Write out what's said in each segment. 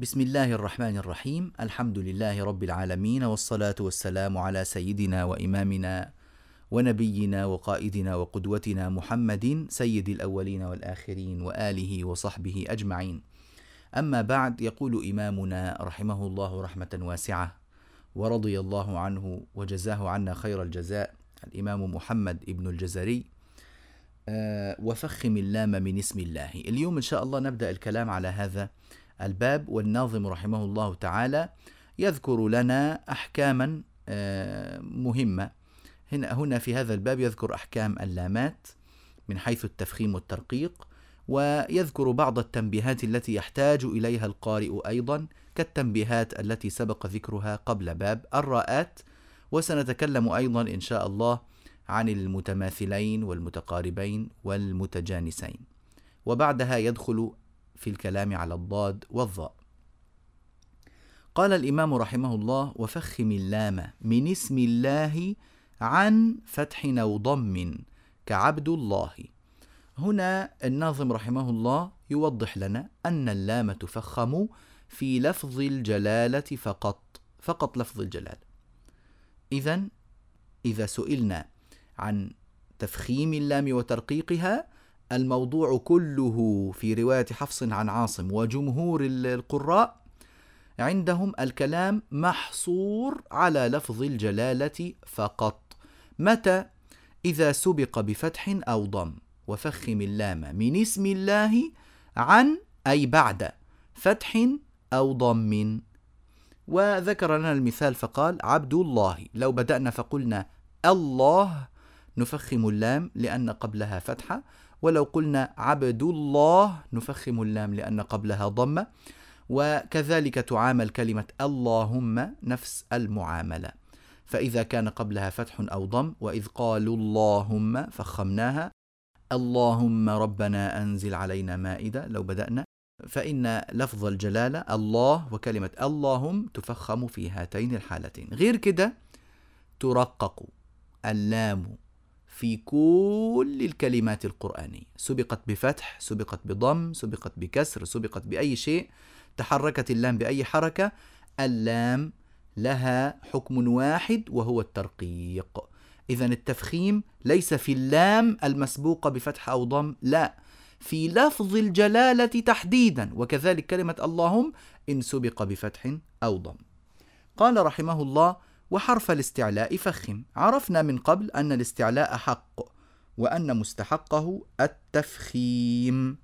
بسم الله الرحمن الرحيم الحمد لله رب العالمين والصلاة والسلام على سيدنا وإمامنا ونبينا وقائدنا وقدوتنا محمد سيد الأولين والآخرين وآله وصحبه أجمعين أما بعد يقول إمامنا رحمه الله رحمة واسعة ورضي الله عنه وجزاه عنا خير الجزاء الإمام محمد ابن الجزري وفخم اللام من اسم الله اليوم إن شاء الله نبدأ الكلام على هذا الباب والناظم رحمه الله تعالى يذكر لنا أحكاما آه، مهمة. هنا هنا في هذا الباب يذكر أحكام اللامات من حيث التفخيم والترقيق ويذكر بعض التنبيهات التي يحتاج إليها القارئ أيضا كالتنبيهات التي سبق ذكرها قبل باب الراءات. وسنتكلم أيضا إن شاء الله عن المتماثلين والمتقاربين والمتجانسين. وبعدها يدخل في الكلام على الضاد والظاء قال الإمام رحمه الله وفخم اللام من اسم الله عن فتح أو ضم كعبد الله. هنا الناظم رحمه الله يوضح لنا أن اللام تفخم في لفظ الجلالة فقط فقط لفظ الجلالة إذا إذا سئلنا عن تفخيم اللام وترقيقها الموضوع كله في رواية حفص عن عاصم وجمهور القراء عندهم الكلام محصور على لفظ الجلالة فقط. متى؟ إذا سبق بفتح أو ضم. وفخم اللام من اسم الله عن أي بعد. فتح أو ضم. وذكر لنا المثال فقال عبد الله. لو بدأنا فقلنا الله نفخم اللام لأن قبلها فتحة. ولو قلنا عبد الله نفخم اللام لأن قبلها ضمة وكذلك تعامل كلمة اللهم نفس المعاملة. فإذا كان قبلها فتح أو ضم وإذ قالوا اللهم فخمناها. اللهم ربنا أنزل علينا مائدة لو بدأنا. فإن لفظ الجلالة الله وكلمة اللهم تفخم في هاتين الحالتين. غير كده ترقق اللام في كل الكلمات القرآنية. سبقت بفتح سبقت بضم سبقت بكسر سبقت بأي شيء. تحركت اللام بأي حركة. اللام لها حكم واحد وهو الترقيق. إذا التفخيم ليس في اللام المسبوقة بفتح أو ضم لا. في لفظ الجلالة تحديدا وكذلك كلمة اللهم إن سبق بفتح أو ضم. قال رحمه الله وحرف الاستعلاء فخم. عرفنا من قبل أن الاستعلاء حق وأن مستحقه التفخيم.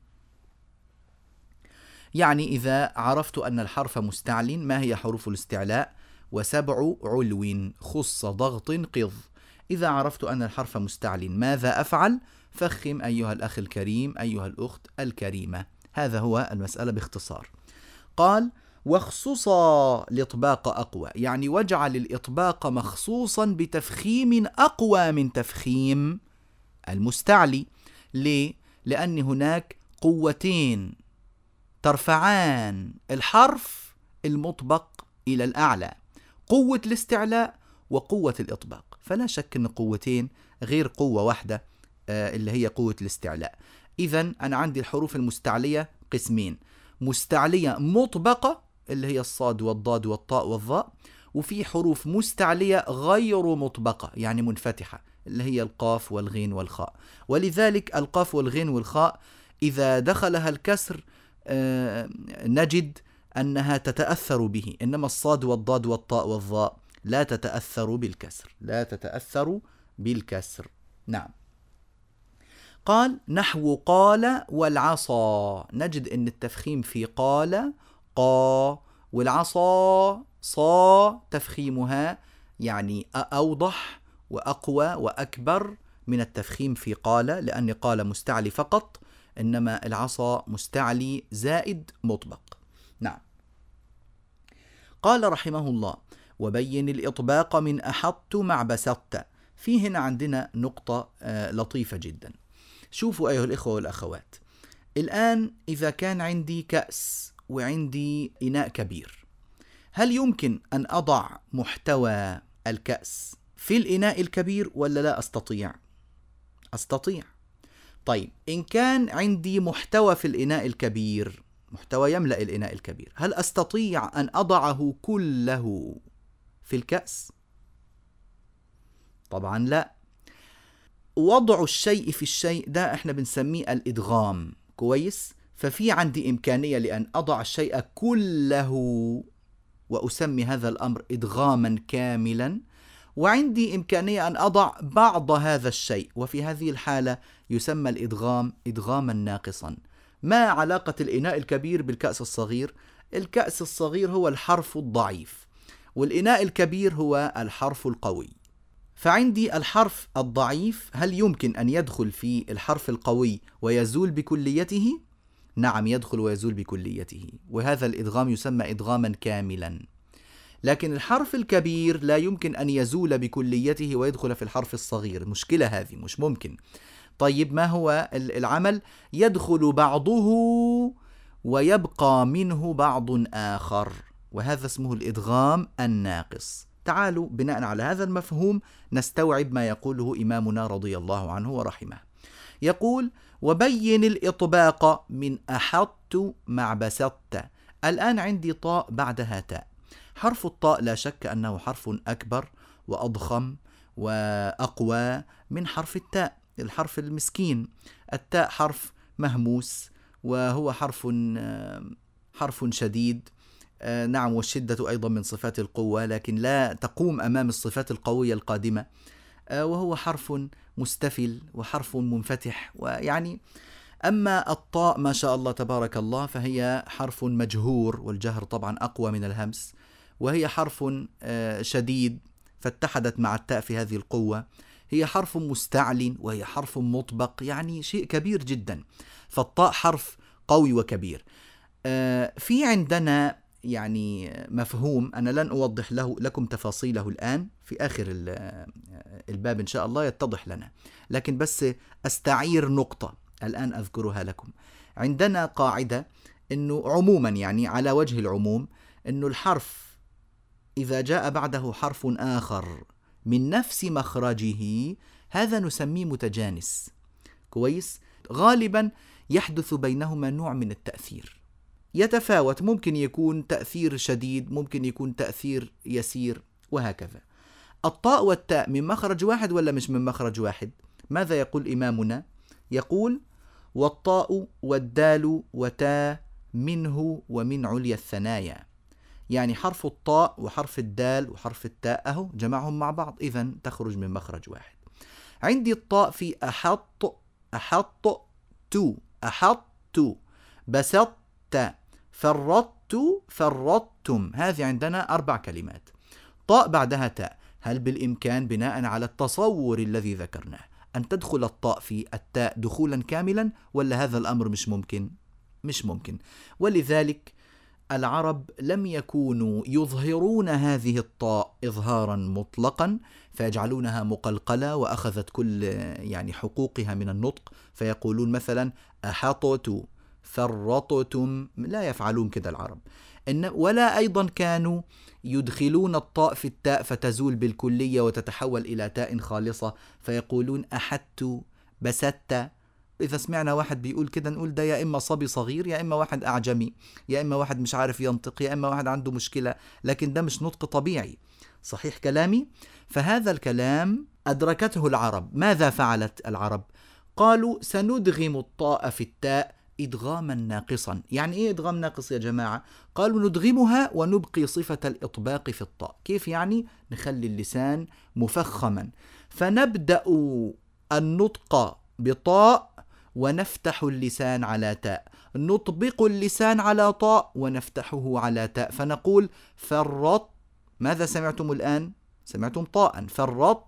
يعني إذا عرفت أن الحرف مستعل ما هي حروف الاستعلاء؟ وسبع علو خص ضغط قض. إذا عرفت أن الحرف مستعل ماذا أفعل؟ فخم أيها الأخ الكريم أيها الأخت الكريمة. هذا هو المسألة باختصار. قال واخصصا الإطباق أقوى يعني واجعل الإطباق مخصوصا بتفخيم أقوى من تفخيم المستعلي. ليه؟ لأن هناك قوتين ترفعان الحرف المطبق إلى الأعلى قوة الاستعلاء وقوة الإطباق. فلا شك أن قوتين غير قوة واحدة آه، اللي هي قوة الاستعلاء. إذا أنا عندي الحروف المستعلية قسمين مستعلية مطبقة اللي هي الصاد والضاد والطاء والظاء وفي حروف مستعلية غير مطبقة يعني منفتحة اللي هي القاف والغين والخاء. ولذلك القاف والغين والخاء إذا دخلها الكسر آه، نجد أنها تتأثر به إنما الصاد والضاد والطاء والظاء لا تتأثر بالكسر لا تتأثر بالكسر. نعم. قال نحو قال والعصا نجد أن التفخيم في قال قا والعصا صا تفخيمها يعني أوضح وأقوى وأكبر من التفخيم في قال لأن قال مستعلي فقط إنما العصا مستعلي زائد مطبق. نعم. قال رحمه الله وبين الإطباق من أحط مع بسطت في هنا عندنا نقطة آه، لطيفة جدا. شوفوا أيها الإخوة والأخوات الآن إذا كان عندي كأس وعندي إناء كبير هل يمكن أن أضع محتوى الكأس في الإناء الكبير ولا لا أستطيع؟ أستطيع طيب إن كان عندي محتوى في الإناء الكبير محتوى يملأ الإناء الكبير هل أستطيع أن أضعه كله في الكأس؟ طبعا لا وضع الشيء في الشيء ده إحنا بنسميه الإدغام كويس؟ ففي عندي إمكانية لأن أضع الشيء كله وأسمي هذا الأمر إدغاما كاملا وعندي إمكانية أن أضع بعض هذا الشيء وفي هذه الحالة يسمى الإدغام إدغاما ناقصا ما علاقة الإناء الكبير بالكأس الصغير؟ الكأس الصغير هو الحرف الضعيف والإناء الكبير هو الحرف القوي فعندي الحرف الضعيف هل يمكن أن يدخل في الحرف القوي ويزول بكليته؟ نعم يدخل ويزول بكليته. وهذا الإدغام يسمى إدغاما كاملا. لكن الحرف الكبير لا يمكن أن يزول بكليته ويدخل في الحرف الصغير. مشكلة هذه مش ممكن. طيب ما هو العمل؟ يدخل بعضه ويبقى منه بعض آخر. وهذا اسمه الإدغام الناقص. تعالوا بناء على هذا المفهوم نستوعب ما يقوله إمامنا رضي الله عنه ورحمه. يقول وبين الإطباق من أحط مع بسطت الآن عندي طاء بعدها تاء. حرف الطاء لا شك أنه حرف أكبر وأضخم وأقوى من حرف التاء الحرف المسكين. التاء حرف مهموس وهو حرف حرف شديد. آه، نعم والشدة أيضا من صفات القوة لكن لا تقوم أمام الصفات القوية القادمة. وهو حرف مستفل وحرف منفتح. ويعني أما الطاء ما شاء الله تبارك الله فهي حرف مجهور والجهر طبعا أقوى من الهمس. وهي حرف آه، شديد فاتحدت مع التاء في هذه القوة. هي حرف مستعل وهي حرف مطبق يعني شيء كبير جدا. فالطاء حرف قوي وكبير. آه، في عندنا يعني مفهوم أنا لن أوضح له لكم تفاصيله الآن في آخر الباب إن شاء الله يتضح لنا. لكن بس أستعير نقطة الآن أذكرها لكم. عندنا قاعدة أنه عموما يعني على وجه العموم أنه الحرف إذا جاء بعده حرف آخر من نفس مخرجه هذا نسميه متجانس. كويس؟ غالبا يحدث بينهما نوع من التأثير. يتفاوت ممكن يكون تأثير شديد ممكن يكون تأثير يسير وهكذا. الطاء والتاء من مخرج واحد ولا مش من مخرج واحد؟ ماذا يقول إمامنا؟ يقول والطاء والدال وتاء منه ومن عليا الثنايا. يعني حرف الطاء وحرف الدال وحرف التاء أهو جمعهم مع بعض إذا تخرج من مخرج واحد. عندي الطاء في أحط أحط تو أحط بسطت فرطت فرطتم. هذه عندنا أربع كلمات. طاء بعدها تاء. هل بالإمكان بناء على التصور الذي ذكرناه أن تدخل الطاء في التاء دخولا كاملا ولا هذا الأمر مش ممكن؟ مش ممكن ولذلك العرب لم يكونوا يظهرون هذه الطاء إظهارا مطلقا فيجعلونها مقلقلة وأخذت كل يعني حقوقها من النطق فيقولون مثلا أحطت فرطتم لا يفعلون كذا العرب إن ولا أيضا كانوا يدخلون الطاء في التاء فتزول بالكلية وتتحول إلى تاء خالصة فيقولون أحدت بسدت إذا سمعنا واحد بيقول كده نقول ده يا إما صبي صغير يا إما واحد أعجمي يا إما واحد مش عارف ينطق يا إما واحد عنده مشكلة لكن ده مش نطق طبيعي صحيح كلامي؟ فهذا الكلام أدركته العرب ماذا فعلت العرب؟ قالوا سندغم الطاء في التاء إدغاما ناقصا. يعني إيه إدغام ناقص يا جماعة؟ قالوا ندغمها ونبقي صفة الإطباق في الطاء. كيف يعني؟ نخلي اللسان مفخما. فنبدأ النطق بطاء ونفتح اللسان على تاء. نطبق اللسان على طاء ونفتحه على تاء. فنقول فرط. ماذا سمعتم الآن؟ سمعتم طاء. فرطتم.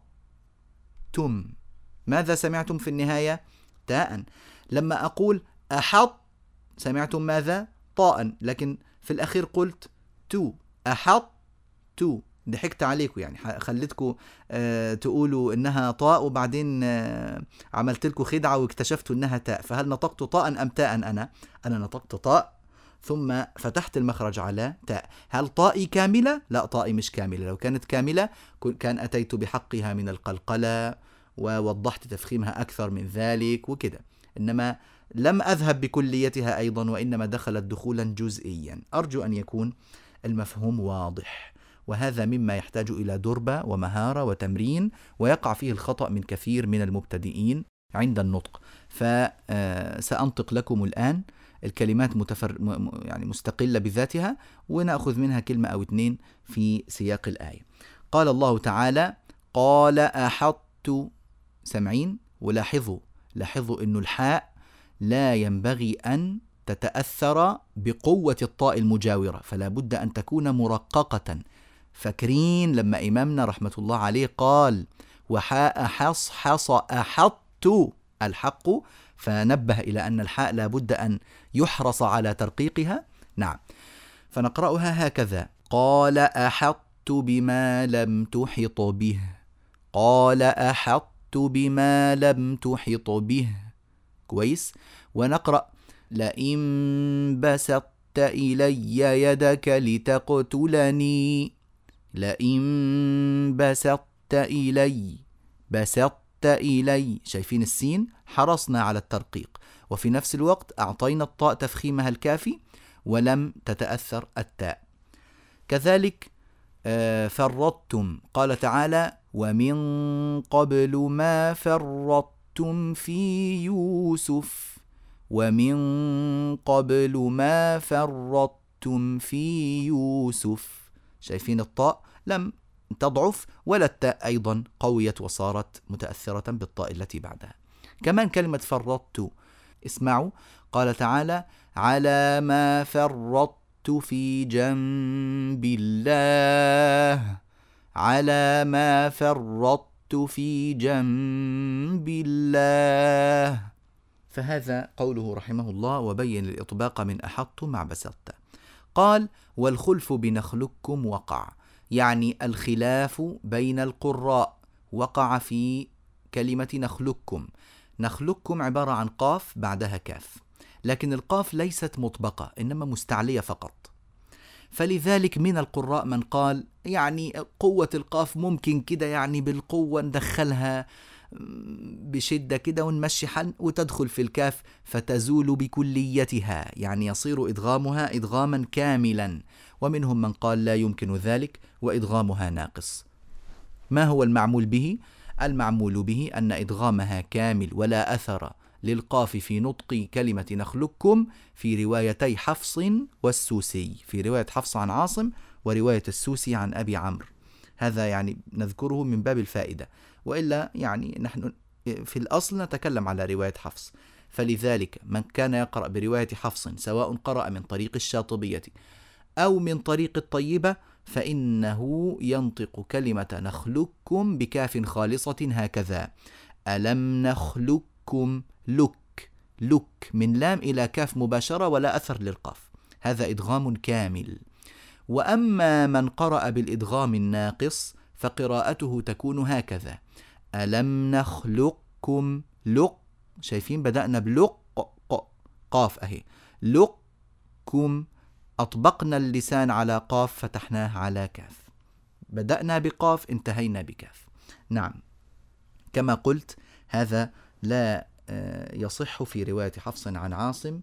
ماذا سمعتم في النهاية؟ تاء. لما أقول أحط سمعتم ماذا؟ طاء. لكن في الأخير قلت تو. أحط تو. ضحكت عليكم يعني خليتكم آه تقولوا إنها طاء وبعدين آه عملت لكم خدعة واكتشفتوا إنها تاء. فهل نطقت طاء أم تاء أنا؟ أنا نطقت طاء ثم فتحت المخرج على تاء. هل طائي كاملة؟ لا طائي مش كاملة. لو كانت كاملة كان أتيت بحقها من القلقلة ووضحت تفخيمها أكثر من ذلك وكده. إنما لم أذهب بكليتها أيضا وإنما دخلت دخولا جزئيا. أرجو أن يكون المفهوم واضح. وهذا مما يحتاج إلى دربة ومهارة وتمرين ويقع فيه الخطأ من كثير من المبتدئين عند النطق. فسأنطق لكم الآن الكلمات متفر يعني مستقلة بذاتها ونأخذ منها كلمة أو اثنين في سياق الآية. قال الله تعالى قال أحطت سمعين ولاحظوا لاحظوا أن الحاء لا ينبغي أن تتأثر بقوة الطاء المجاورة فلا بد أن تكون مرققة. فاكرين لما إمامنا رحمة الله عليه قال وحاء حص حص أحط الحق فنبه إلى أن الحاء لا بد أن يحرص على ترقيقها. نعم. فنقرأها هكذا قال أحطت بما لم تحط به قال أحطت بما لم تحط به كويس. ونقرأ. لئن بسطت إلي يدك لتقتلني. لئن بسطت إلي. بسطت إلي. شايفين السين؟ حرصنا على الترقيق. وفي نفس الوقت أعطينا الطاء تفخيمها الكافي ولم تتأثر التاء. كذلك آه، فرطتم. قال تعالى ومن قبل ما فرطتم في يوسف ومن قبل ما فرطتم في يوسف. شايفين الطاء؟ لم تضعف ولا التاء أيضا قويت وصارت متأثرة بالطاء التي بعدها. كمان كلمة فرطت اسمعوا. قال تعالى على ما فرطت في جنب الله. على ما فرطت في جنب الله. فهذا قوله رحمه الله وبين الإطباق من أحط مع بسطت قال والخلف بنخلكم وقع. يعني الخلاف بين القراء. وقع في كلمة نخلقكم نخلقكم عبارة عن قاف بعدها كاف. لكن القاف ليست مطبقة إنما مستعلية فقط. فلذلك من القراء من قال يعني قوة القاف ممكن كده يعني بالقوة ندخلها بشدة كده ونمشي حل وتدخل في الكاف فتزول بكليتها يعني يصير إدغامها إدغاما كاملا ومنهم من قال لا يمكن ذلك وإدغامها ناقص ما هو المعمول به؟ المعمول به أن إدغامها كامل ولا أثر للقاف في نطق كلمة نخلقكم في روايتي حفص والسوسي في رواية حفص عن عاصم ورواية السوسي عن أبي عمرو. هذا يعني نذكره من باب الفائدة. وإلا يعني نحن في الأصل نتكلم على رواية حفص. فلذلك من كان يقرأ برواية حفص سواء قرأ من طريق الشاطبية أو من طريق الطيبة فإنه ينطق كلمة نخلقكم بكاف خالصة هكذا ألم نخلقكم لك لك من لام إلى كاف مباشرة ولا أثر للقاف. هذا إدغام كامل. وأما من قرأ بالإدغام الناقص فقراءته تكون هكذا. ألم نخلقكم لق؟ شايفين بدأنا بلق قاف أهي. لقكم أطبقنا اللسان على قاف فتحناه على كاف. بدأنا بقاف انتهينا بكاف. نعم. كما قلت هذا لا آه، يصح في رواية حفص عن عاصم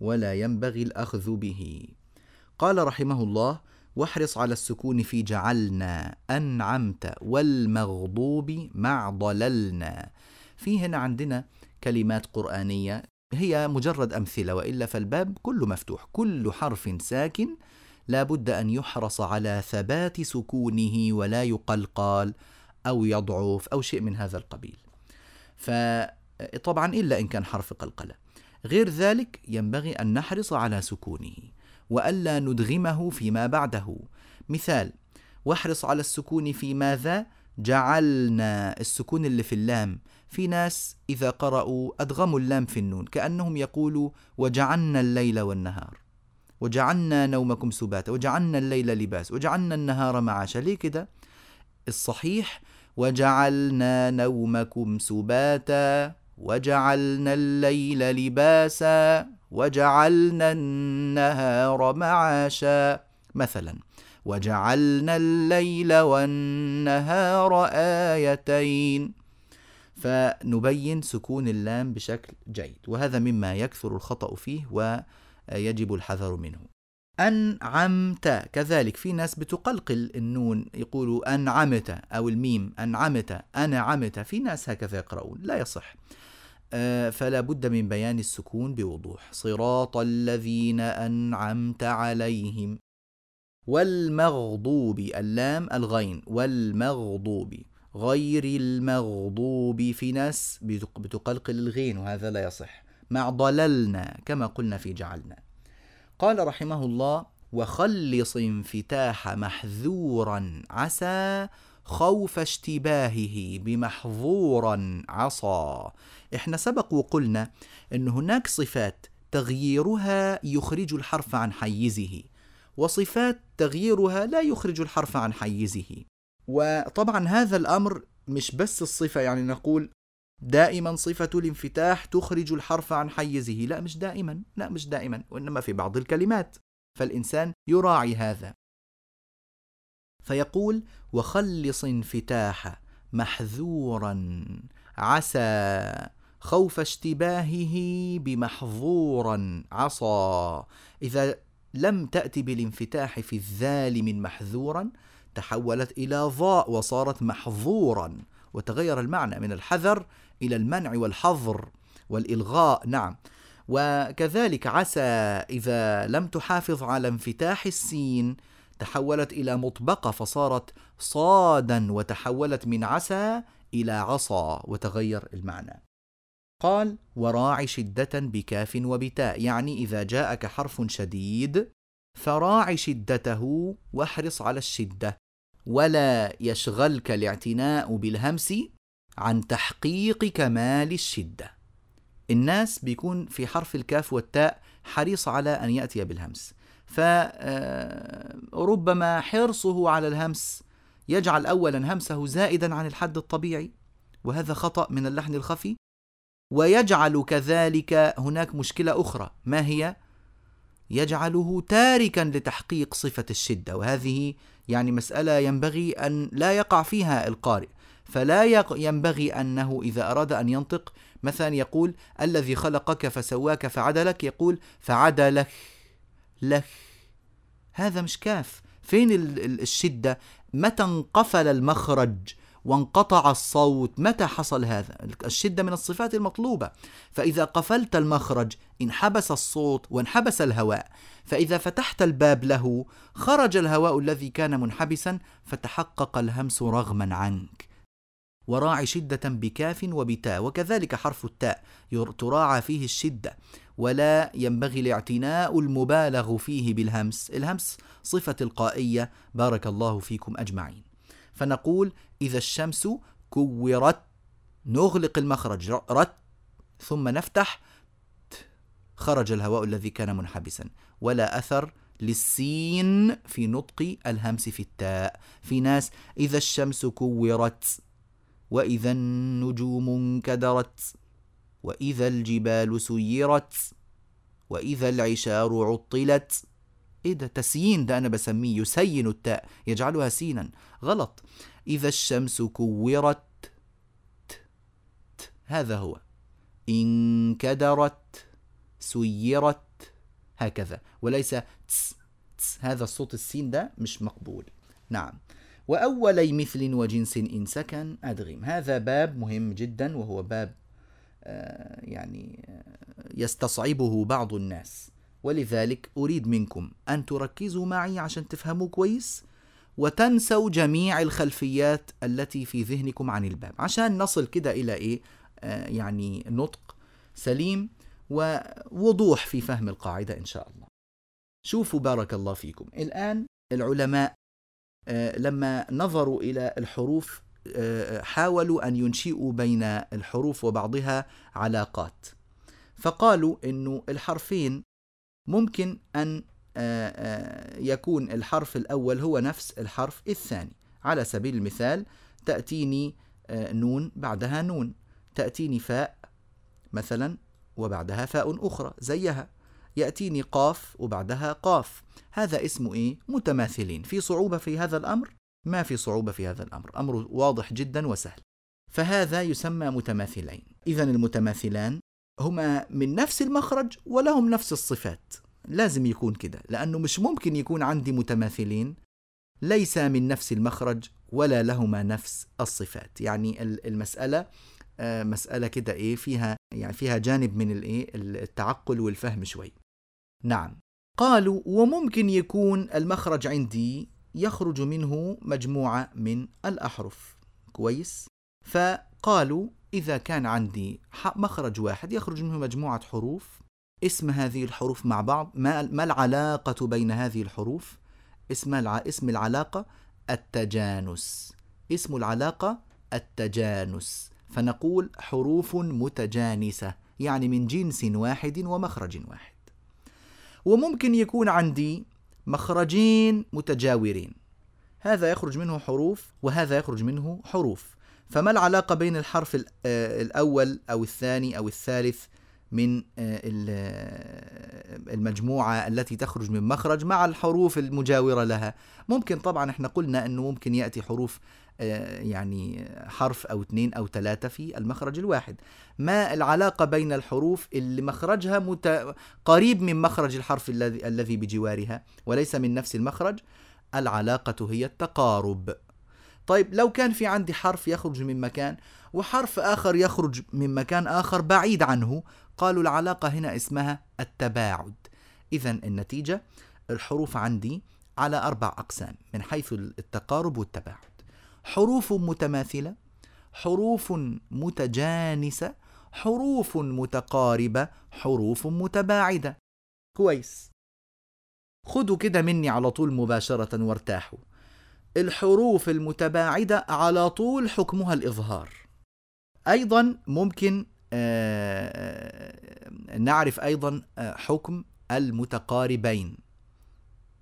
ولا ينبغي الأخذ به. قال رحمه الله واحرص على السكون في جعلنا أنعمت والمغضوب مع ضللنا في هنا عندنا كلمات قرآنية هي مجرد أمثلة وإلا فالباب كله مفتوح كل حرف ساكن. لا بد أن يحرص على ثبات سكونه ولا يقلقال أو يضعف أو شيء من هذا القبيل. فطبعا إلا إن كان حرف قلقلة. غير ذلك ينبغي أن نحرص على سكونه وألا ندغمه فيما بعده. مثال واحرص على السكون في ماذا؟ جعلنا السكون اللي في اللام. في ناس إذا قرأوا أدغموا اللام في النون كأنهم يقولوا وجعلنا الليل والنهار. وجعلنا نومكم سباتا وجعلنا الليل لباس وجعلنا النهار معاشا. ليه كده؟ الصحيح وجعلنا نومكم سباتا وجعلنا الليل لباسا وجعلنا النهار معاشا. مثلا وجعلنا الليل والنهار آيتين. فنبين سكون اللام بشكل جيد وهذا مما يكثر الخطأ فيه ويجب الحذر منه. أنعمت. كذلك في ناس بتقلقل النون يقولوا أنعمت أو الميم أنعمت أنعمت. في ناس هكذا يقرؤون لا يصح. آه، فلا بد من بيان السكون بوضوح. صراط الذين أنعمت عليهم. والمغضوب اللام الغين. والمغضوب غير المغضوب. في ناس بتقلقل الغين وهذا لا يصح. مع ضللنا كما قلنا في جعلنا. قال رحمه الله وخلص انفتاح محذورا عسى خوف اشتباهه بمحظورا عصى. إحنا سبق وقلنا إن هناك صفات تغييرها يخرج الحرف عن حيزه وصفات تغييرها لا يخرج الحرف عن حيزه. وطبعا هذا الأمر مش بس الصفة يعني نقول دائما صفة الانفتاح تخرج الحرف عن حيزه. لا مش دائما. لا مش دائما وإنما في بعض الكلمات. فالإنسان يراعي هذا. فيقول وخلص انفتاح محذورا. عسى خوف اشتباهه بمحظورا. عصى. إذا لم تأتي بالانفتاح في الذال من محذورا تحولت إلى ضاء وصارت محظورا. وتغير المعنى من الحذر إلى المنع والحظر والإلغاء. نعم. وكذلك عسى إذا لم تحافظ على انفتاح السين تحولت إلى مطبقة فصارت صادا وتحولت من عسى إلى عصا وتغير المعنى. قال وراع شدة بكاف وبتاء. يعني إذا جاءك حرف شديد فراع شدته واحرص على الشدة ولا يشغلك الاعتناء بالهمس عن تحقيق كمال الشدة. الناس بيكون في حرف الكاف والتاء حريص على أن يأتي بالهمس. فربما حرصه على الهمس يجعل أولا همسه زائدا عن الحد الطبيعي وهذا خطأ من اللحن الخفي. ويجعل كذلك هناك مشكلة أخرى ما هي؟ يجعله تاركا لتحقيق صفة الشدة. وهذه يعني مسألة ينبغي أن لا يقع فيها القارئ. فلا ينبغي أنه إذا أراد أن ينطق مثلا يقول الذي خلقك فسواك فعدلك يقول فعدلك لك. هذا مش كاف. فين الشدة؟ متى انقفل المخرج وانقطع الصوت؟ متى حصل هذا؟ الشدة من الصفات المطلوبة. فإذا قفلت المخرج انحبس الصوت وانحبس الهواء. فإذا فتحت الباب له خرج الهواء الذي كان منحبسا فتحقق الهمس رغما عنك. وراعي شدة بكاف وبتاء وكذلك حرف التاء تراعى فيه الشدة ولا ينبغي الاعتناء المبالغ فيه بالهمس. الهمس صفة تلقائية. بارك الله فيكم أجمعين. فنقول إذا الشمس كورت نغلق المخرج رت ثم نفتح خرج الهواء الذي كان منحبسا. ولا أثر للسين في نطق الهمس في التاء. في ناس إذا الشمس كورت وإذا النجوم انكدرت وإذا الجبال سيرت وإذا العشار عطلت. إيه ده؟ تسيين ده أنا بسميه يسين التاء يجعلها سينا. غلط. إذا الشمس كورت هذا هو. انكدرت سيرت هكذا. وليس تس تس هذا الصوت السين ده مش مقبول. نعم. وأولي مثل وجنس إن سكن أدغم. هذا باب مهم جدا وهو باب آه، يعني آه، يستصعبه بعض الناس. ولذلك أريد منكم أن تركزوا معي عشان تفهموا كويس وتنسوا جميع الخلفيات التي في ذهنكم عن الباب. عشان نصل كده إلى إيه؟ آه يعني نطق سليم ووضوح في فهم القاعدة إن شاء الله. شوفوا بارك الله فيكم. الآن العلماء لما نظروا إلى الحروف آه حاولوا أن ينشئوا بين الحروف وبعضها علاقات. فقالوا أنه الحرفين ممكن أن آه، آه، يكون الحرف الأول هو نفس الحرف الثاني. على سبيل المثال تأتيني آه، نون بعدها نون. تأتيني فاء مثلا وبعدها فاء أخرى زيها. يأتيني قاف وبعدها قاف. هذا اسمه إيه؟ متماثلين. في صعوبة في هذا الأمر؟ ما في صعوبة في هذا الأمر. أمر واضح جدا وسهل. فهذا يسمى متماثلين. إذا المتماثلان هما من نفس المخرج ولهم نفس الصفات. لازم يكون كده. لأنه مش ممكن يكون عندي متماثلين. ليس من نفس المخرج ولا لهما نفس الصفات. يعني المسألة آه، مسألة كده إيه؟ فيها يعني فيها جانب من الإيه التعقل والفهم شوي. نعم. قالوا وممكن يكون المخرج عندي يخرج منه مجموعة من الأحرف. كويس. فقالوا إذا كان عندي مخرج واحد يخرج منه مجموعة حروف اسم هذه الحروف مع بعض ما, ما العلاقة بين هذه الحروف؟ اسم اسم العلاقة التجانس. اسم العلاقة التجانس. فنقول حروف متجانسة يعني من جنس واحد ومخرج واحد. وممكن يكون عندي مخرجين متجاورين. هذا يخرج منه حروف وهذا يخرج منه حروف. فما العلاقة بين الحرف آه، الأول أو الثاني أو الثالث من آه، آه، المجموعة التي تخرج من مخرج مع الحروف المجاورة لها؟ ممكن طبعا إحنا قلنا أنه ممكن يأتي حروف يعني حرف أو اثنين أو ثلاثة في المخرج الواحد. ما العلاقة بين الحروف اللي مخرجها مت... قريب من مخرج الحرف الذي الذي بجوارها وليس من نفس المخرج؟ العلاقة هي التقارب. طيب لو كان في عندي حرف يخرج من مكان وحرف آخر يخرج من مكان آخر بعيد عنه قالوا العلاقة هنا اسمها التباعد. إذا النتيجة الحروف عندي على أربع أقسام من حيث التقارب والتباعد. حروف متماثلة حروف متجانسة حروف متقاربة حروف متباعدة. كويس. خدوا كده مني على طول مباشرة وارتاحوا. الحروف المتباعدة على طول حكمها الإظهار. أيضا ممكن آه، نعرف أيضا آه، حكم المتقاربين.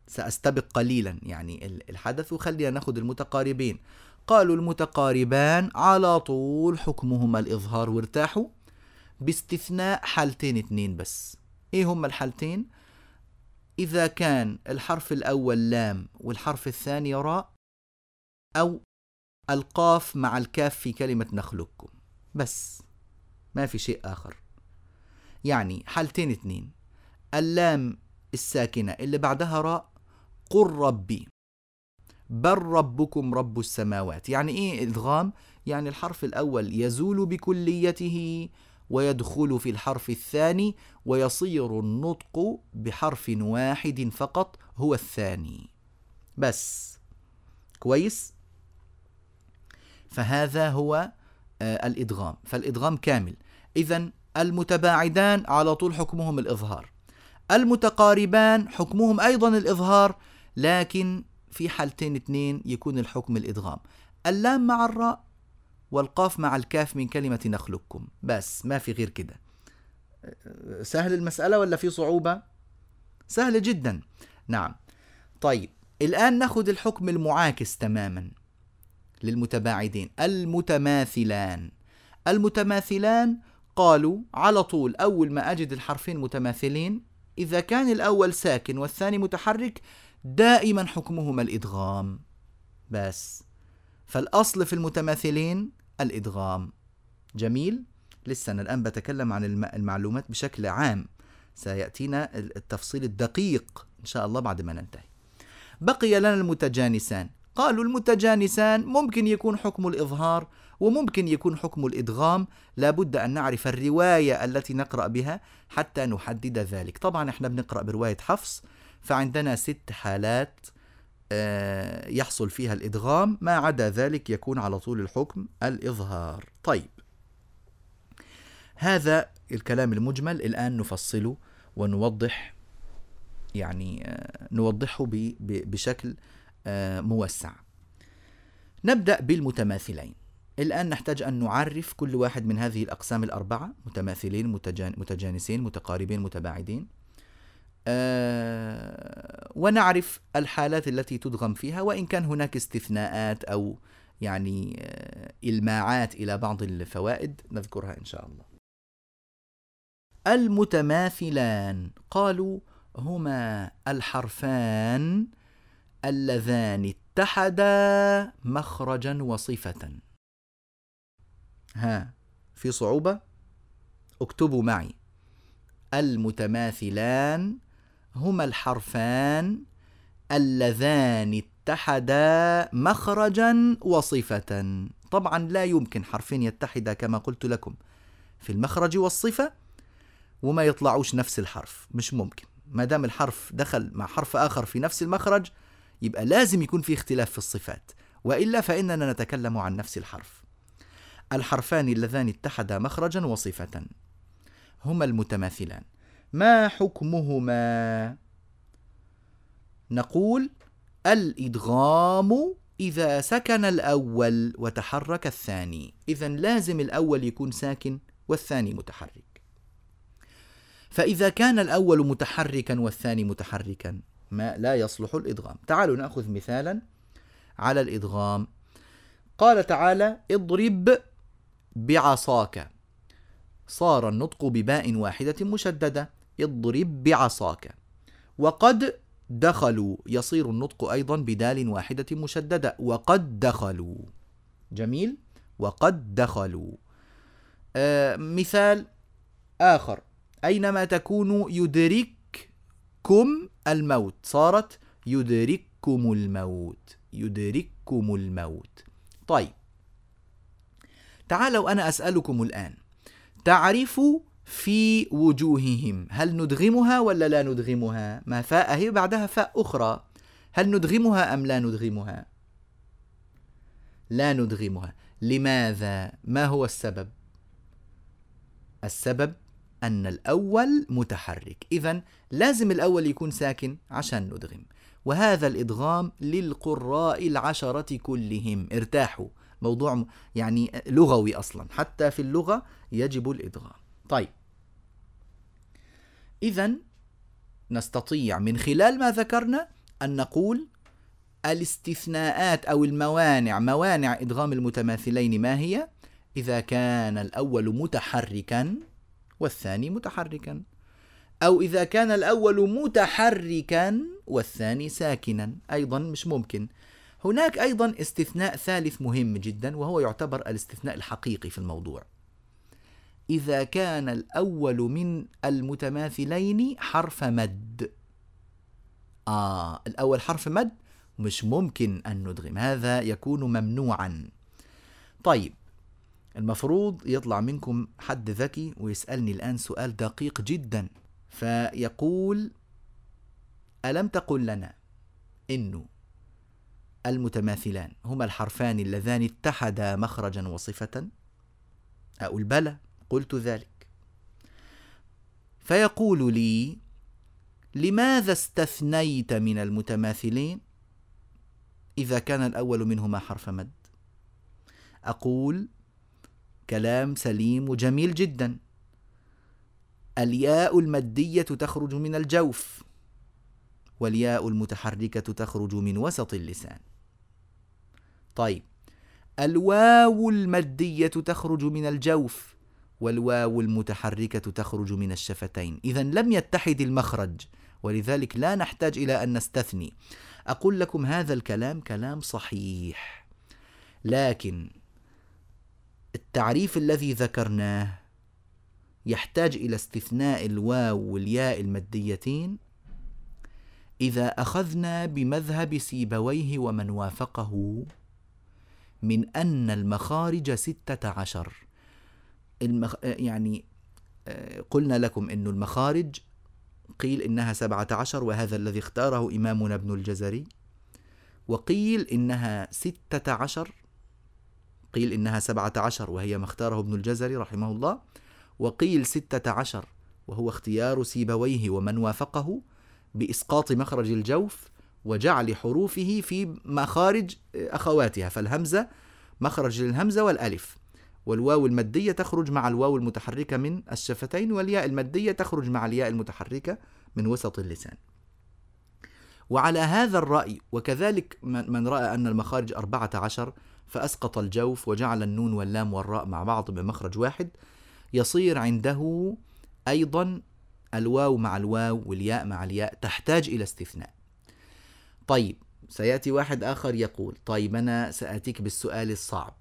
سأستبق قليلا يعني الحدث وخلينا ناخذ المتقاربين. قالوا المتقاربان على طول حكمهما الإظهار وارتاحوا باستثناء حالتين اتنين بس. إيه هما الحالتين؟ إذا كان الحرف الأول لام والحرف الثاني راء أو القاف مع الكاف في كلمة نخلقكم. بس ما في شيء آخر. يعني حالتين اتنين. اللام الساكنة اللي بعدها راء قل ربي. بل ربكم رب السماوات. يعني إيه إدغام؟ يعني الحرف الأول يزول بكليته ويدخل في الحرف الثاني ويصير النطق بحرف واحد فقط هو الثاني. بس. كويس؟ فهذا هو آه الإدغام. فالإدغام كامل. اذا المتباعدان على طول حكمهم الإظهار. المتقاربان حكمهم أيضا الإظهار لكن في حالتين اثنين يكون الحكم الإدغام. اللام مع الراء والقاف مع الكاف من كلمة نخلقكم. بس ما في غير كده. سهل المسألة ولا في صعوبة؟ سهل جدا. نعم. طيب الآن نأخذ الحكم المعاكس تماما للمتباعدين. المتماثلان. المتماثلان قالوا على طول أول ما أجد الحرفين متماثلين إذا كان الأول ساكن والثاني متحرك دائما حكمهما الإدغام. بس. فالأصل في المتماثلين الإدغام. جميل. لسه أنا الآن بتكلم عن المعلومات بشكل عام. سيأتينا التفصيل الدقيق إن شاء الله بعد ما ننتهي. بقي لنا المتجانسان. قالوا المتجانسان ممكن يكون حكم الإظهار وممكن يكون حكم الإدغام. لابد أن نعرف الرواية التي نقرأ بها حتى نحدد ذلك. طبعا إحنا بنقرأ برواية حفص. فعندنا ست حالات آه، يحصل فيها الإدغام. ما عدا ذلك يكون على طول الحكم الإظهار. طيب. هذا الكلام المجمل. الآن نفصله ونوضح يعني آه، نوضحه بشكل آه، موسع. نبدأ بالمتماثلين. الآن نحتاج أن نعرف كل واحد من هذه الأقسام الأربعة. متماثلين متجانسين متقاربين متباعدين. ونعرف الحالات التي تدغم فيها وإن كان هناك استثناءات أو يعني آه، إلماعات إلى بعض الفوائد نذكرها إن شاء الله. المتماثلان قالوا هما الحرفان اللذان اتحدا مخرجا وصفة. ها في صعوبة اكتبوا معي المتماثلان هما الحرفان اللذان اتحدا مخرجا وصفة. طبعا لا يمكن حرفين يتحدا كما قلت لكم في المخرج والصفة وما يطلعوش نفس الحرف. مش ممكن. ما دام الحرف دخل مع حرف آخر في نفس المخرج يبقى لازم يكون في اختلاف في الصفات. وإلا فإننا نتكلم عن نفس الحرف. الحرفان اللذان اتحدا مخرجا وصفة. هما المتماثلان. ما حكمهما؟ نقول الإدغام إذا سكن الأول وتحرك الثاني. إذا لازم الأول يكون ساكن والثاني متحرك. فإذا كان الأول متحركا والثاني متحركا ما لا يصلح الإدغام. تعالوا نأخذ مثالا على الإدغام. قال تعالى اضرب بعصاك. صار النطق بباء واحدة مشددة. اضرب بعصاك. وقد دخلوا يصير النطق أيضا بدال واحدة مشددة. وقد دخلوا. جميل. وقد دخلوا. آه مثال آخر. أينما تكونوا يدرككم الموت. صارت يدرككم الموت. يدرككم الموت. طيب. تعالوا أنا أسألكم الآن. تعرفوا في وجوههم. هل ندغمها ولا لا ندغمها؟ ما فاء هي بعدها فاء أخرى. هل ندغمها أم لا ندغمها؟ لا ندغمها. لماذا؟ ما هو السبب؟ السبب أن الأول متحرك. إذا لازم الأول يكون ساكن عشان ندغم. وهذا الإدغام للقراء العشرة كلهم. ارتاحوا. موضوع يعني لغوي أصلا. حتى في اللغة يجب الإدغام. طيب. إذا نستطيع من خلال ما ذكرنا أن نقول الاستثناءات أو الموانع موانع إدغام المتماثلين ما هي؟ إذا كان الأول متحركا والثاني متحركا. أو إذا كان الأول متحركا والثاني ساكنا. أيضا مش ممكن. هناك أيضا استثناء ثالث مهم جدا وهو يعتبر الاستثناء الحقيقي في الموضوع. إذا كان الأول من المتماثلين حرف مد. آه الأول حرف مد مش ممكن أن ندغم هذا يكون ممنوعا. طيب المفروض يطلع منكم حد ذكي ويسألني الآن سؤال دقيق جدا. فيقول ألم تقل لنا إنه المتماثلان هما الحرفان اللذان اتحدا مخرجا وصفة؟ أقول بلى. قلت ذلك. فيقول لي لماذا استثنيت من المتماثلين؟ إذا كان الأول منهما حرف مد. أقول كلام سليم وجميل جدا. الياء المادية تخرج من الجوف والياء المتحركة تخرج من وسط اللسان. طيب الواو المادية تخرج من الجوف والواو المتحركة تخرج من الشفتين. إذا لم يتحد المخرج ولذلك لا نحتاج إلى أن نستثني. أقول لكم هذا الكلام كلام صحيح. لكن التعريف الذي ذكرناه يحتاج إلى استثناء الواو والياء الماديتين. إذا أخذنا بمذهب سيبويه ومن وافقه من أن المخارج ستة عشر. المخ... يعني آه، قلنا لكم أن المخارج قيل إنها سبعة عشر وهذا الذي اختاره إمامنا ابن الجزري وقيل إنها ستة عشر قيل إنها سبعة عشر وهي ما اختاره ابن الجزري رحمه الله وقيل ستة عشر وهو اختيار سيبويه ومن وافقه بإسقاط مخرج الجوف وجعل حروفه في مخارج أخواتها فالهمزة مخرج للهمزة والألف. والواو المادية تخرج مع الواو المتحركة من الشفتين والياء المادية تخرج مع الياء المتحركة من وسط اللسان. وعلى هذا الرأي وكذلك من رأى أن المخارج أربعة عشر فأسقط الجوف وجعل النون واللام والراء مع بعض بمخرج واحد يصير عنده أيضا الواو مع الواو والياء مع الياء تحتاج إلى استثناء. طيب سيأتي واحد آخر يقول طيب أنا سأتيك بالسؤال الصعب.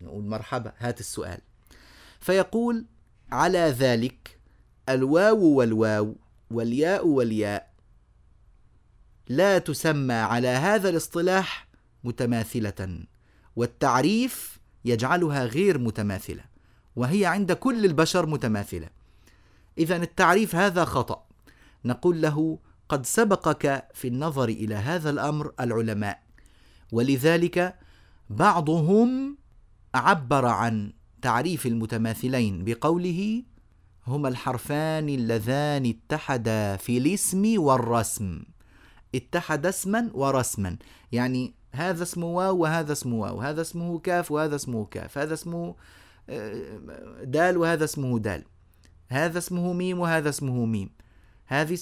نقول مرحبا هات السؤال. فيقول على ذلك الواو والواو والياء والياء لا تسمى على هذا الاصطلاح متماثلة والتعريف يجعلها غير متماثلة وهي عند كل البشر متماثلة. إذا التعريف هذا خطأ. نقول له قد سبقك في النظر إلى هذا الأمر العلماء ولذلك بعضهم عبر عن تعريف المتماثلين بقوله هما الحرفان اللذان اتحدا في الاسم والرسم. اتحد اسما ورسما. يعني هذا اسمه واو وهذا اسمه واو هذا اسمه كاف وهذا اسمه كاف هذا اسمه آه، دال وهذا اسمه دال. هذا اسمه ميم وهذا اسمه ميم. هذه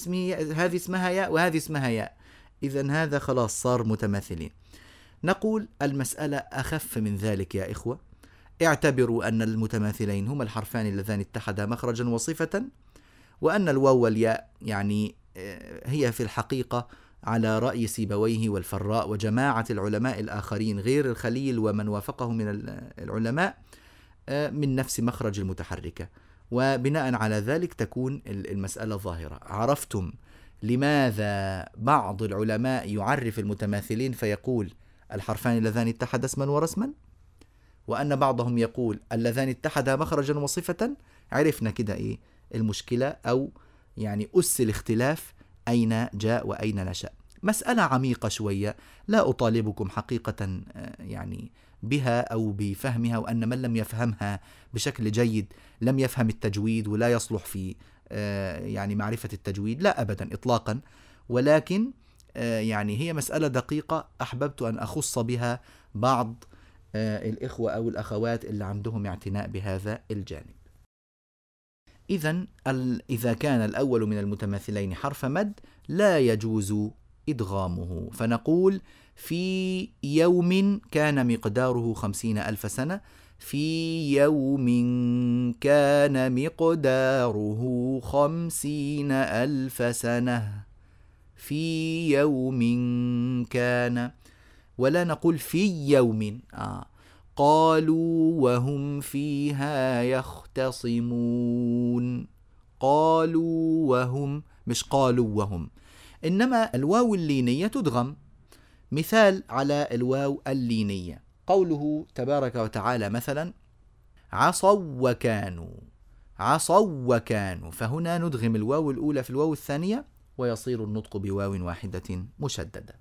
هذه اسمها ياء وهذه اسمها ياء. إذا هذا خلاص صار متماثلين. نقول المسألة أخف من ذلك يا إخوة. اعتبروا أن المتماثلين هما الحرفان اللذان اتحدا مخرجا وصفة وأن الواو والياء يعني آه، هي في الحقيقة على رأي سيبويه والفراء وجماعة العلماء الآخرين غير الخليل ومن وافقه من العلماء آه، من نفس مخرج المتحركة. وبناء على ذلك تكون المسألة ظاهرة. عرفتم لماذا بعض العلماء يعرف المتماثلين فيقول الحرفان اللذان اتحدا اسما ورسما وأن بعضهم يقول اللذان اتحدا مخرجا وصفة عرفنا كده إيه المشكلة أو يعني أس الاختلاف أين جاء وأين نشأ. مسألة عميقة شوية لا أطالبكم حقيقة آه، يعني بها أو بفهمها وأن من لم يفهمها بشكل جيد لم يفهم التجويد ولا يصلح في آه، يعني معرفة التجويد لا أبدا إطلاقا ولكن يعني هي مسألة دقيقة أحببت أن أخص بها بعض الإخوة أو الأخوات اللي عندهم اعتناء بهذا الجانب. إذا إذا كان الأول من المتماثلين حرف مد لا يجوز إدغامه. فنقول في يوم كان مقداره خمسين ألف سنة في يوم كان مقداره خمسين ألف سنة. في يوم كان ولا نقول في يوم آه قالوا وهم فيها يختصمون. قالوا وهم مش قالوا وهم إنما الواو اللينية تدغم. مثال على الواو اللينية قوله تبارك وتعالى مثلا عصوا وكانوا عصوا وكانوا. فهنا ندغم الواو الأولى في الواو الثانية ويصير النطق بواو واحدة مشددة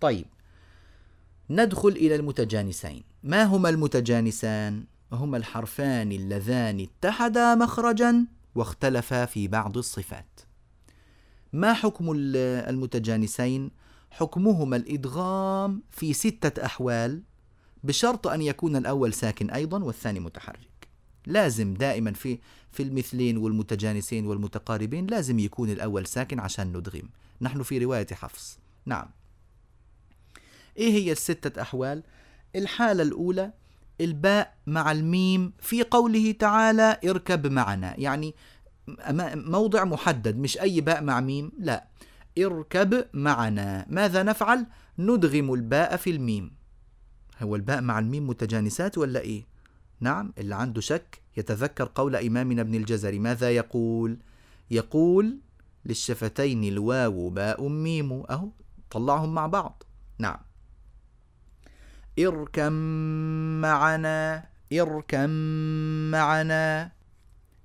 طيب ندخل إلى المتجانسين ما هما المتجانسان؟ هما الحرفان اللذان اتحدا مخرجا واختلفا في بعض الصفات ما حكم المتجانسين؟ حكمهما الإدغام في ستة أحوال بشرط أن يكون الأول ساكن أيضا والثاني متحرك لازم دائما في في المثلين والمتجانسين والمتقاربين لازم يكون الأول ساكن عشان ندغم. نحن في رواية حفص. نعم. إيه هي الستة أحوال؟ الحالة الأولى الباء مع الميم في قوله تعالى اركب معنا. يعني موضع محدد مش أي باء مع ميم لا. اركب معنا. ماذا نفعل؟ ندغم الباء في الميم. هو الباء مع الميم متجانسات ولا إيه؟ نعم اللي عنده شك يتذكر قول إمامنا ابن الجزري. ماذا يقول؟ يقول للشفتين الواو باء ميم أهو طلعهم مع بعض. نعم. اركم معنا اركم معنا.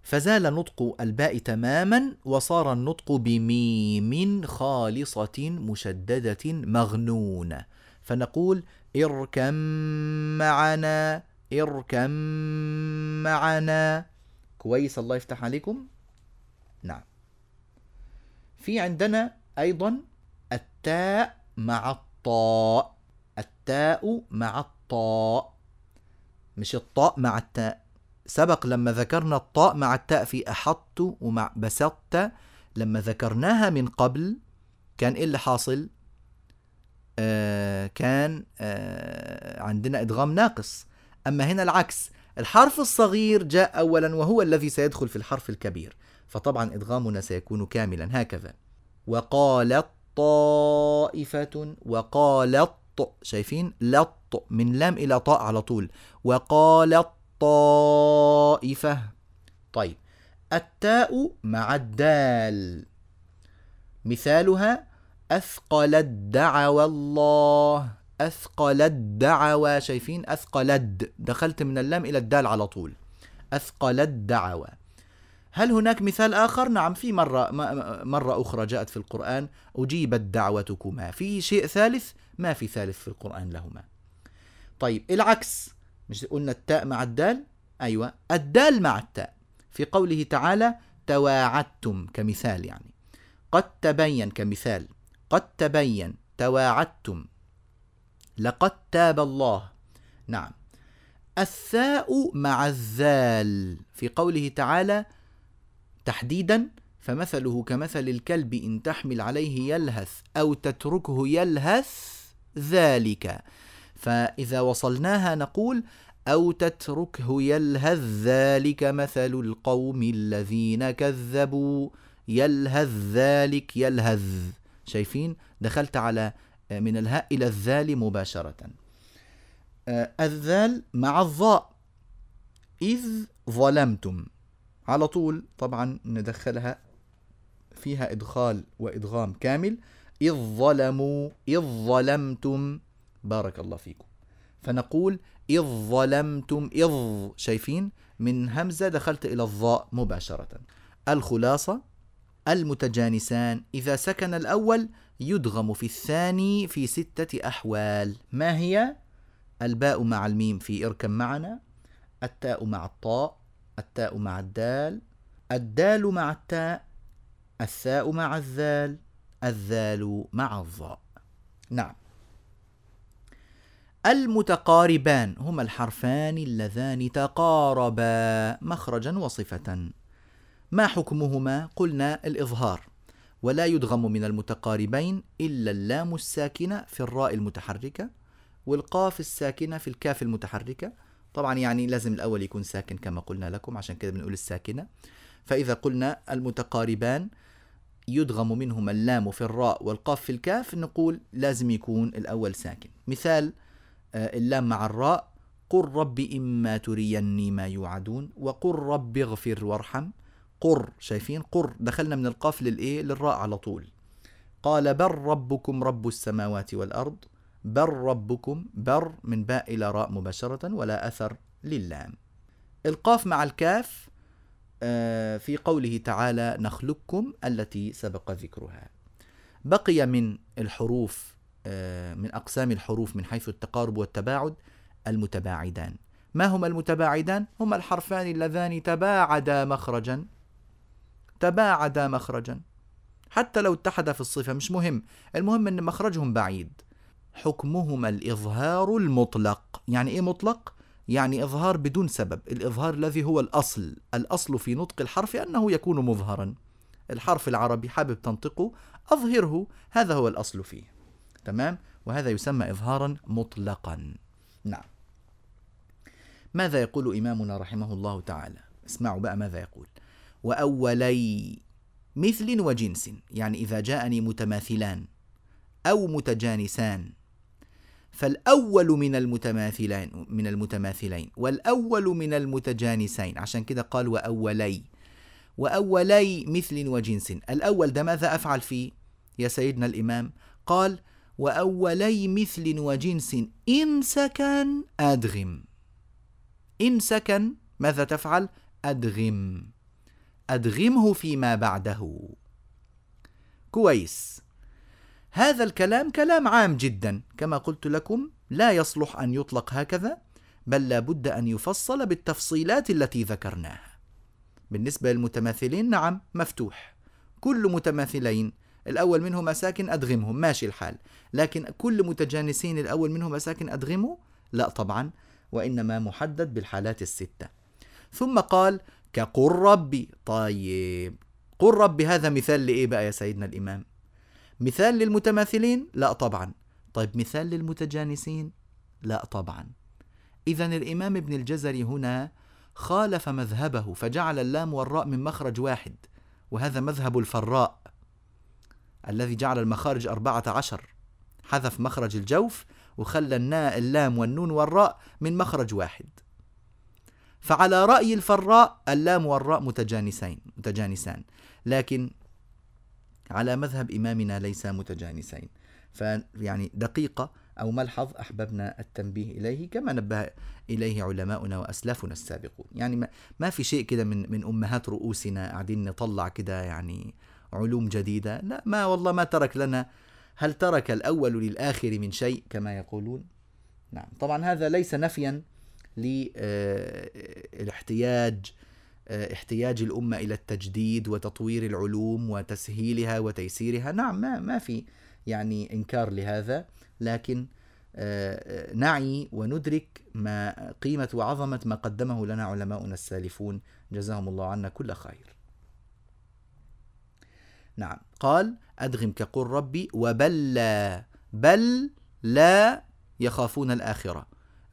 فزال نطق الباء تماما وصار النطق بميم خالصة مشددة مغنونة. فنقول اركم معنا. اركم معنا. كويس الله يفتح عليكم. نعم. في عندنا أيضا التاء مع الطاء. التاء مع الطاء. مش الطاء مع التاء. سبق لما ذكرنا الطاء مع التاء في أحط ومع بسطت. لما ذكرناها من قبل كان إيه اللي حاصل؟ آه كان آه عندنا إدغام ناقص. أما هنا العكس الحرف الصغير جاء أولا وهو الذي سيدخل في الحرف الكبير فطبعا إدغامنا سيكون كاملا هكذا. وقالت طائفة وقالت شايفين؟ لط من لام إلى طاء على طول. وقالت الطائفة طيب التاء مع الدال. مثالها أثقل الدعوى الله. أثقل الدعوى شايفين؟ أثقلد دخلت من اللام إلى الدال على طول. أثقل الدعوى هل هناك مثال آخر؟ نعم في مرة مرة أخرى جاءت في القرآن. أجيبت دعوتكما. في شيء ثالث؟ ما في ثالث في القرآن لهما. طيب العكس. مش قلنا التاء مع الدال؟ أيوة الدال مع التاء. في قوله تعالى تواعدتم كمثال يعني. قد تبين كمثال. قد تبين تواعدتم. لقد تاب الله. نعم. الثاء مع الذال في قوله تعالى تحديدا فمثله كمثل الكلب إن تحمل عليه يلهث أو تتركه يلهث ذلك. فإذا وصلناها نقول أو تتركه يلهث ذلك مثل القوم الذين كذبوا. يلهث ذلك يلهث. شايفين؟ دخلت على من الهاء إلى الذال مباشرة. آه، الذال مع الظاء. إذ ظلمتم. على طول طبعا ندخلها فيها إدخال وإدغام كامل. إذ ظلموا إذ ظلمتم. بارك الله فيكم. فنقول إذ ظلمتم إذ شايفين من همزة دخلت إلى الظاء مباشرة. الخلاصة المتجانسان. إذا سكن الأول يدغم في الثاني في ستة أحوال. ما هي؟ الباء مع الميم في إركب معنا التاء مع الطاء التاء مع الدال الدال مع التاء الثاء مع الذال الذال مع الظاء. نعم. المتقاربان هما الحرفان اللذان تقاربا مخرجا وصفة. ما حكمهما؟ قلنا الإظهار. ولا يدغم من المتقاربين إلا اللام الساكنة في الراء المتحركة والقاف الساكنة في الكاف المتحركة. طبعا يعني لازم الأول يكون ساكن كما قلنا لكم عشان كده بنقول الساكنة. فإذا قلنا المتقاربان يدغم منهما اللام في الراء والقاف في الكاف نقول لازم يكون الأول ساكن. مثال آه، اللام مع الراء قل رب إما تريني ما يوعدون وقل رب اغفر وارحم. قر شايفين؟ قر. دخلنا من القاف للإيه؟ للراء على طول. قال بل ربكم رب السماوات والأرض. بل ربكم بر من باء إلى راء مباشرة ولا أثر للام. القاف مع الكاف آه، في قوله تعالى نخلقكم التي سبق ذكرها. بقي من الحروف آه، من أقسام الحروف من حيث التقارب والتباعد المتباعدان. ما هما المتباعدان؟ هما الحرفان اللذان تباعدا مخرجا تباعدا مخرجا. حتى لو اتحدا في الصفة مش مهم. المهم أن مخرجهم بعيد. حكمهما الإظهار المطلق. يعني إيه مطلق؟ يعني إظهار بدون سبب. الإظهار الذي هو الأصل. الأصل في نطق الحرف أنه يكون مظهرا. الحرف العربي حابب تنطقه أظهره. هذا هو الأصل فيه. تمام؟ وهذا يسمى إظهارا مطلقا. نعم. ماذا يقول إمامنا رحمه الله تعالى؟ اسمعوا بقى ماذا يقول. وأولي مثل وجنس يعني إذا جاءني متماثلان أو متجانسان. فالأول من المتماثلين من المتماثلين والأول من المتجانسين. عشان كده قال وأولي. وأولي مثل وجنس. الأول ده ماذا أفعل فيه؟ يا سيدنا الإمام قال وأولي مثل وجنس. إن سكن أدغم. إن سكن ماذا تفعل؟ أدغم. أدغمه فيما بعده. كويس. هذا الكلام كلام عام جدا. كما قلت لكم لا يصلح أن يطلق هكذا بل لا بد أن يفصل بالتفصيلات التي ذكرناها. بالنسبة للمتماثلين نعم مفتوح. كل متماثلين الأول منهما ساكن أدغمهم ماشي الحال. لكن كل متجانسين الأول منهما ساكن أدغمه لا طبعا وإنما محدد بالحالات الستة. ثم قال كقل ربي. طيب. قل ربي هذا مثال لإيه بقى يا سيدنا الإمام؟ مثال للمتماثلين؟ لا طبعا. طيب مثال للمتجانسين؟ لا طبعا. إذا الإمام ابن الجزري هنا خالف مذهبه فجعل اللام والراء من مخرج واحد وهذا مذهب الفراء الذي جعل المخارج أربعة عشر. حذف مخرج الجوف وخلى الناء اللام والنون والراء من مخرج واحد. فعلى رأي الفراء اللام والراء متجانسين متجانسان. لكن على مذهب إمامنا ليس متجانسين. فيعني دقيقة أو ملحظ أحببنا التنبيه إليه كما نبه إليه علماؤنا وأسلافنا السابقون. يعني ما في شيء كده من, من أمهات رؤوسنا قاعدين نطلع كده يعني علوم جديدة. لا ما والله ما ترك لنا. هل ترك الأول للآخر من شيء كما يقولون؟ نعم. طبعا هذا ليس نفيا للاحتياج آه، احتياج الأمة إلى التجديد وتطوير العلوم وتسهيلها وتيسيرها. نعم ما, ما في يعني إنكار لهذا لكن آه، نعي وندرك ما قيمة وعظمة ما قدمه لنا علماؤنا السالفون. جزاهم الله عنا كل خير. نعم قال أدغم كقول ربي وبل لا بل لا يخافون الآخرة.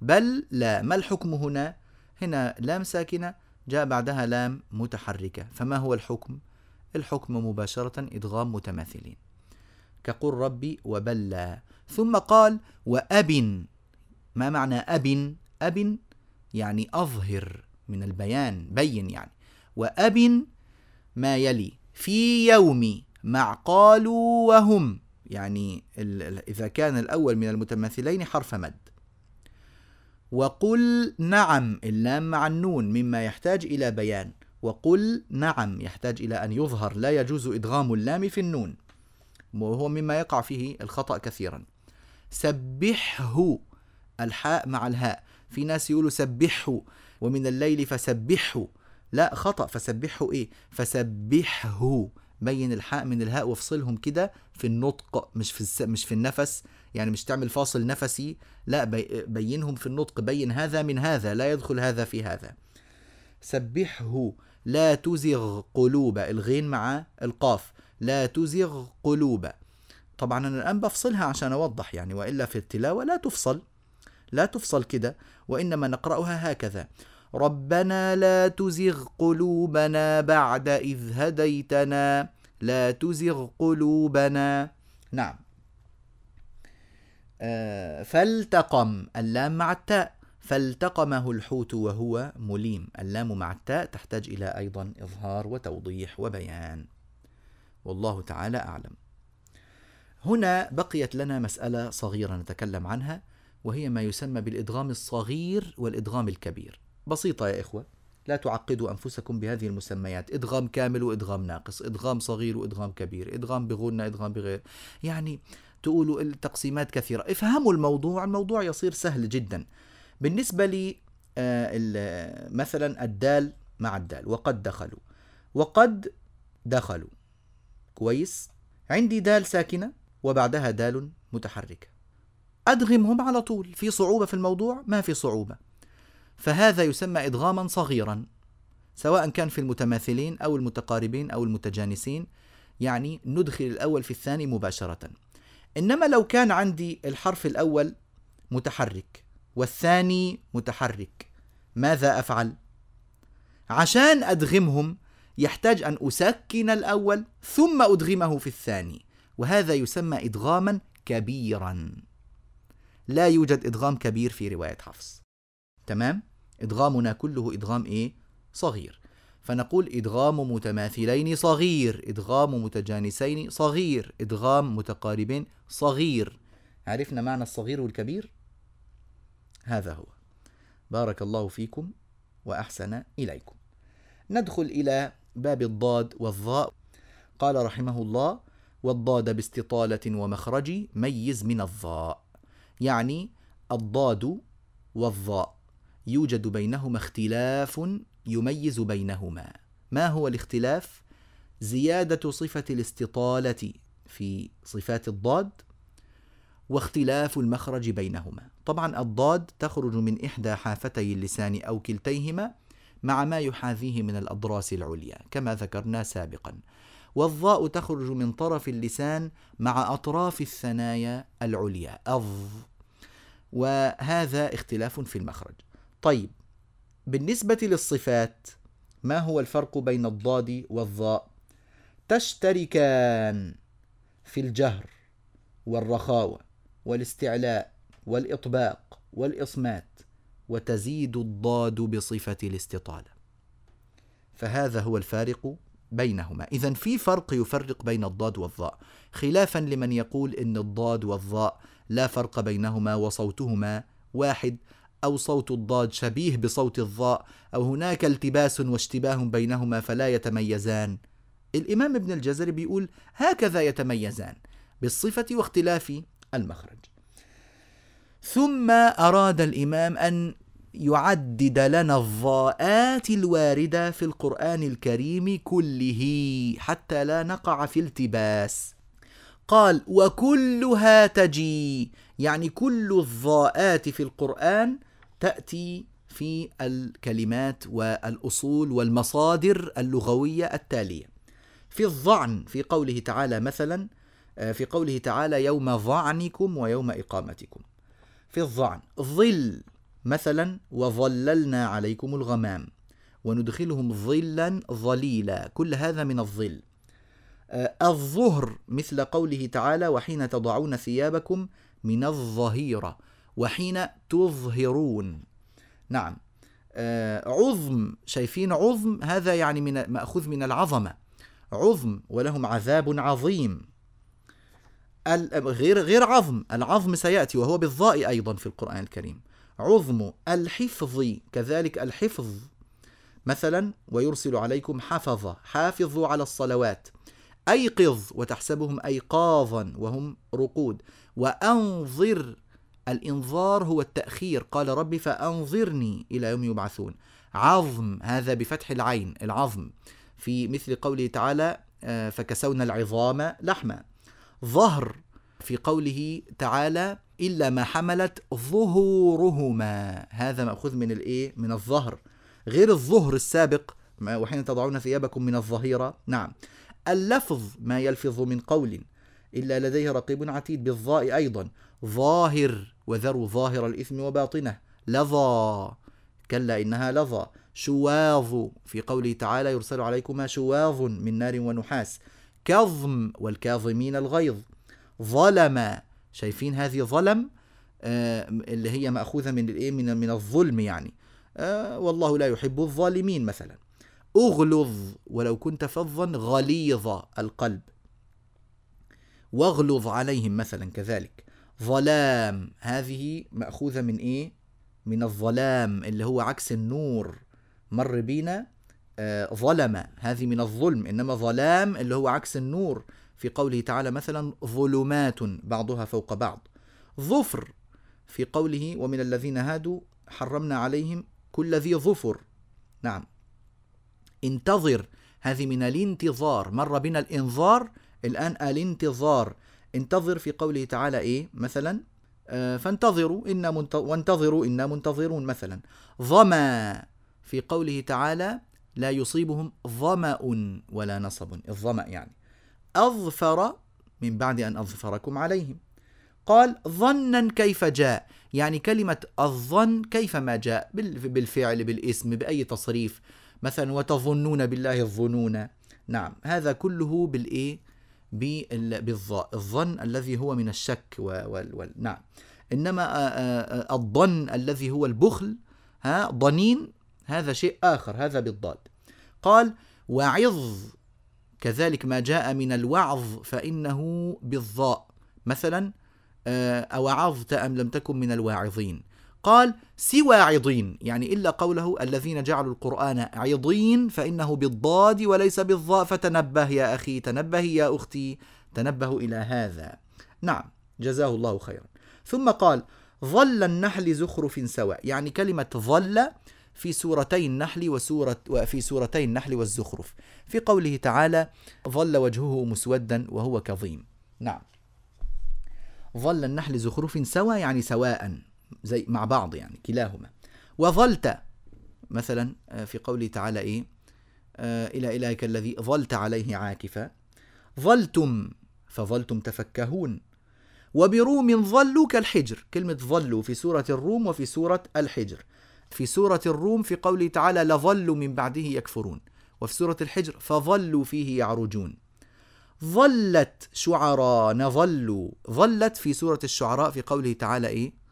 بل لا ما الحكم هنا؟ هنا لام ساكنة جاء بعدها لام متحركة. فما هو الحكم؟ الحكم مباشرة إدغام متماثلين. كقول ربي وبل لا ثم قال وأب ما معنى أبن أبن يعني أظهر من البيان بين يعني. وأبن ما يلي في يوم مع قالوا وهم. يعني إذا كان الأول من المتماثلين حرف مد. وقل نعم اللام مع النون مما يحتاج إلى بيان. وقل نعم يحتاج إلى أن يظهر لا يجوز إدغام اللام في النون. وهو مما يقع فيه الخطأ كثيرا. سبحه الحاء مع الهاء. في ناس يقولوا سبحه ومن الليل فسبحه. لا خطأ. فسبحه إيه؟ فسبحه. بين الحاء من الهاء وافصلهم كده في النطق مش في الس... مش في النفس. يعني مش تعمل فاصل نفسي لا بي... بينهم في النطق بين هذا من هذا لا يدخل هذا في هذا. سبحه لا تزغ قلوب الغين مع القاف لا تزغ قلوب. طبعا أنا الآن بفصلها عشان أوضح يعني وإلا في التلاوة لا تفصل لا تفصل كده وإنما نقرأها هكذا. ربنا لا تزغ قلوبنا بعد إذ هديتنا لا تزغ قلوبنا. نعم. فالتقم اللام مع التاء. فالتقمه الحوت وهو مليم. اللام مع التاء تحتاج إلى أيضا إظهار وتوضيح وبيان. والله تعالى أعلم. هنا بقيت لنا مسألة صغيرة نتكلم عنها وهي ما يسمى بالإدغام الصغير والإدغام الكبير. بسيطة يا إخوة لا تعقدوا أنفسكم بهذه المسميات. إدغام كامل وإدغام ناقص. إدغام صغير وإدغام كبير. إدغام بغنى إدغام بغير. يعني تقولوا التقسيمات كثيرة. افهموا الموضوع الموضوع يصير سهل جدا. بالنسبة لي آه، مثلا الدال مع الدال وقد دخلوا. وقد دخلوا. كويس. عندي دال ساكنة وبعدها دال متحركة أدغمهم على طول. في صعوبة في الموضوع؟ ما في صعوبة. فهذا يسمى إدغاما صغيرا سواء كان في المتماثلين أو المتقاربين أو المتجانسين. يعني ندخل الأول في الثاني مباشرة. إنما لو كان عندي الحرف الأول متحرك والثاني متحرك ماذا أفعل؟ عشان أدغمهم يحتاج أن أسكن الأول ثم أدغمه في الثاني وهذا يسمى إدغاما كبيرا. لا يوجد إدغام كبير في رواية حفص. تمام؟ إدغامنا كله إدغام إيه؟ صغير. فنقول إدغام متماثلين صغير إدغام متجانسين صغير إدغام متقاربين صغير. عرفنا معنى الصغير والكبير؟ هذا هو. بارك الله فيكم وأحسن إليكم. ندخل إلى باب الضاد والظاء قال رحمه الله والضاد باستطالة ومخرج ميز من الظاء يعني الضاد والظاء يوجد بينهما اختلاف يميز بينهما. ما هو الاختلاف؟ زيادة صفة الاستطالة في صفات الضاد واختلاف المخرج بينهما. طبعا الضاد تخرج من إحدى حافتي اللسان أو كلتيهما مع ما يحاذيه من الأضراس العليا كما ذكرنا سابقا. والضاء تخرج من طرف اللسان مع أطراف الثنايا العليا اض وهذا اختلاف في المخرج. طيب بالنسبة للصفات ما هو الفرق بين الضاد والظاء؟ تشتركان في الجهر والرخاوة والاستعلاء والإطباق والإصمات وتزيد الضاد بصفة الاستطالة. فهذا هو الفارق بينهما. إذا في فرق يفرق بين الضاد والظاء خلافا لمن يقول إن الضاد والظاء لا فرق بينهما وصوتهما واحد أو صوت الضاد شبيه بصوت الظاء أو هناك التباس واشتباه بينهما فلا يتميزان. الإمام ابن الجزري بيقول هكذا يتميزان بالصفة واختلاف المخرج. ثم أراد الإمام أن يعدد لنا الضاءات الواردة في القرآن الكريم كله حتى لا نقع في التباس. قال وكلها تجي يعني كل الضاءات في القرآن تأتي في الكلمات والأصول والمصادر اللغوية التالية. في الظعن في قوله تعالى مثلا آه، في قوله تعالى يوم ظعنكم ويوم إقامتكم. في الظعن ظل مثلا وظللنا عليكم الغمام وندخلهم ظلا ظليلا كل هذا من الظل. آه، الظهر مثل قوله تعالى وحين تضعون ثيابكم من الظهيرة. وحين تظهرون. نعم. آه، عظم شايفين عظم؟ هذا يعني من مأخوذ من العظمة. عظم ولهم عذاب عظيم. غير غير عظم. العظم سيأتي وهو بالضاء أيضا في القرآن الكريم. عظم الحفظ كذلك الحفظ. مثلا ويرسل عليكم حفظة. حافظوا على الصلوات. أيقظ وتحسبهم أيقاظا وهم رقود. وأنظر الإنظار هو التأخير. قال ربي فأنظرني إلى يوم يبعثون. عظم هذا بفتح العين العظم. في مثل قوله تعالى آه، فكسونا العظام لحما. ظهر في قوله تعالى إلا ما حملت ظهورهما. هذا مأخوذ من الإيه؟ من الظهر. غير الظهر السابق وحين تضعون ثيابكم من الظهيرة. نعم. اللفظ ما يلفظ من قول. إلا لديه رقيب عتيد بالظاء أيضا. ظاهر وذروا ظاهر الإثم وباطنه. لظى. كلا إنها لظى. شواظ في قوله تعالى يرسل عليكما شواظ من نار ونحاس. كظم والكاظمين الغيظ. ظلم. شايفين هذه ظلم؟ آه اللي هي مأخوذة من الإيه؟ من من الظلم يعني. آه والله لا يحب الظالمين مثلا. أغلظ ولو كنت فظا غليظ القلب. واغلظ عليهم مثلا كذلك. ظلام هذه مأخوذة من إيه؟ من الظلام اللي هو عكس النور مر بينا. آه ظلم هذه من الظلم إنما ظلام اللي هو عكس النور. في قوله تعالى مثلا ظلمات بعضها فوق بعض. ظفر في قوله ومن الذين هادوا حرمنا عليهم كل ذي ظفر. نعم. انتظر هذه من الانتظار. مر بنا الإنظار الآن الانتظار. انتظر في قوله تعالى إيه؟ مثلا آه فانتظروا إنا منت... وانتظروا إنا منتظرون مثلا. ظما في قوله تعالى لا يصيبهم ظمأ ولا نصب. الظمأ يعني. أظفر من بعد أن أظفركم عليهم. قال ظنا كيف جاء. يعني كلمة الظن كيفما جاء؟ بالفعل بالاسم بأي تصريف. مثلا وتظنون بالله الظنون. نعم. هذا كله بالإيه؟ بالظاء الظن الذي هو من الشك وال نعم. إنما الظن الذي هو البخل ها ضنين هذا شيء آخر هذا بالضاد. قال وعظ كذلك ما جاء من الوعظ فإنه بالضاء. مثلا أوعظت أم لم تكن من الواعظين؟ قال سوى عضين يعني إلا قوله الذين جعلوا القرآن عضين فإنه بالضاد وليس بالضاء فتنبه يا أخي تنبه يا أختي تنبه إلى هذا. نعم جزاه الله خيرا. ثم قال ظل النحل زخرف سواء يعني كلمة ظل في سورتي النحل وسورة وفي سورتي النحل والزخرف. في قوله تعالى ظل وجهه مسودا وهو كظيم. نعم. ظل النحل زخرف سوا يعني سواء. زي مع بعض يعني كلاهما. وظلت مثلا آه، في قوله تعالى إيه؟ آه إلى إلهك الذي ظلت عليه عاكفا. ظلتم فظلتم تفكهون. وبروم ظلوا كالحجر. كلمة ظلوا في سورة الروم وفي سورة الحجر. في سورة الروم في قوله تعالى لظلوا من بعده يكفرون. وفي سورة الحجر فظلوا فيه يعرجون. ظلت شعراء نظلوا. ظلت في سورة الشعراء في قوله تعالى إيه؟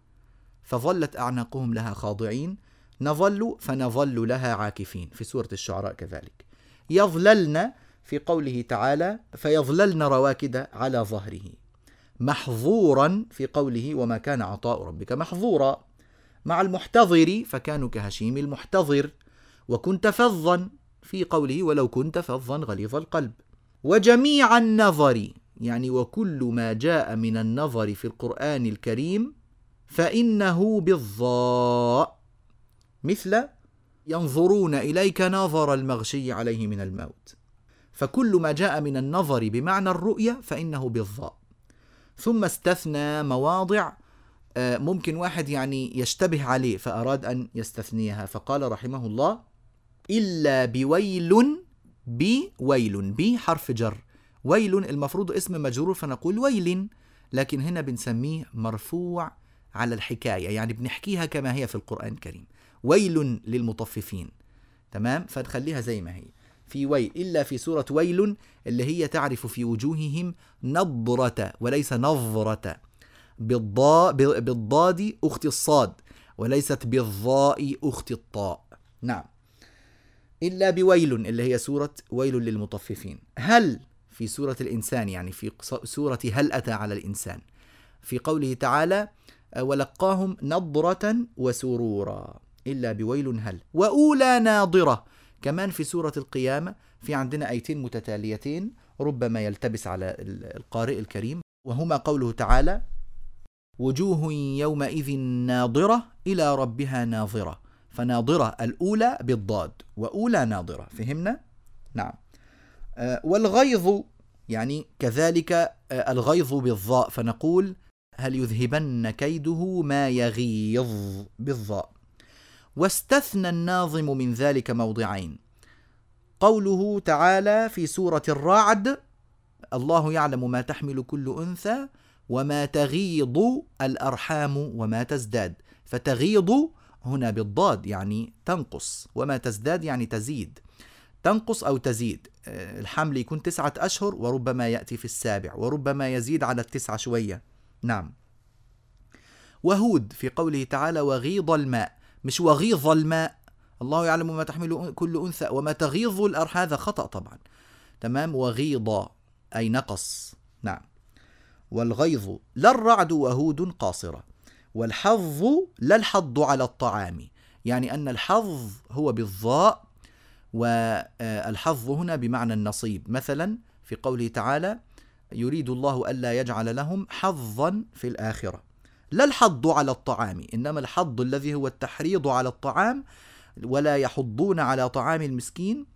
فظلت أعناقهم لها خاضعين نظل فنظل لها عاكفين. في سورة الشعراء كذلك. يظللن في قوله تعالى فيظللن رواكد على ظهره. محظورا في قوله وما كان عطاء ربك محظورا. مع المحتضر فكانوا كهشيم المحتضر. وكنت فظا في قوله ولو كنت فظا غليظ القلب. وجميع النظر يعني وكل ما جاء من النظر في القرآن الكريم فإنه بالضاء مثل ينظرون إليك نظر المغشي عليه من الموت. فكل ما جاء من النظر بمعنى الرؤية فإنه بالضاء. ثم استثنى مواضع آه، ممكن واحد يعني يشتبه عليه فأراد أن يستثنيها. فقال رحمه الله إلا بويل بويل بي حرف جر. ويل المفروض اسم مجرور فنقول ويل لكن هنا بنسميه مرفوع على الحكاية يعني بنحكيها كما هي في القرآن الكريم. ويل للمطففين. تمام؟ فنخليها زي ما هي. في ويل إلا في سورة ويل اللي هي تعرف في وجوههم نضرة وليس نظرة. بالضاء بالضاد أخت الصاد وليست بالضاء أخت الطاء. نعم. إلا بويل اللي هي سورة ويل للمطففين. هل في سورة الإنسان يعني في سورة هل أتى على الإنسان؟ في قوله تعالى ولقاهم نضرة وسرورا إلا بويل هل. وأولى ناضرة كمان في سورة القيامة في عندنا آيتين متتاليتين ربما يلتبس على القارئ الكريم. وهما قوله تعالى وجوه يومئذ ناظرة إلى ربها ناظرة. فناظرة الأولى بالضاد وأولى ناظرة. فهمنا؟ نعم. آه، والغيظ يعني كذلك آه، الغيظ بالضاء. فنقول هل يذهبن كيده ما يغيظ بالضاء واستثنى الناظم من ذلك موضعين. قوله تعالى في سورة الرعد الله يعلم ما تحمل كل أنثى وما تغيض الأرحام وما تزداد. فتغيض هنا بالضاد يعني تنقص وما تزداد يعني تزيد. تنقص أو تزيد. آه، الحمل يكون تسعة أشهر وربما يأتي في السابع وربما يزيد على التسعة شوية. نعم. وهود في قوله تعالى وغيض الماء مش وغيض الماء. الله يعلم ما تحمل كل أنثى وما تغيظ الأرحام هذا خطأ طبعا. تمام؟ وغيض أي نقص. نعم. والغيظ لا الرعد وهود قاصرة. والحظ لا الحظ على الطعام. يعني أن الحظ هو بالضاء والحظ هنا بمعنى النصيب. مثلا في قوله تعالى يريد الله ألا يجعل لهم حظا في الآخرة. لا الحض على الطعام إنما الحض الذي هو التحريض على الطعام ولا يحضون على طعام المسكين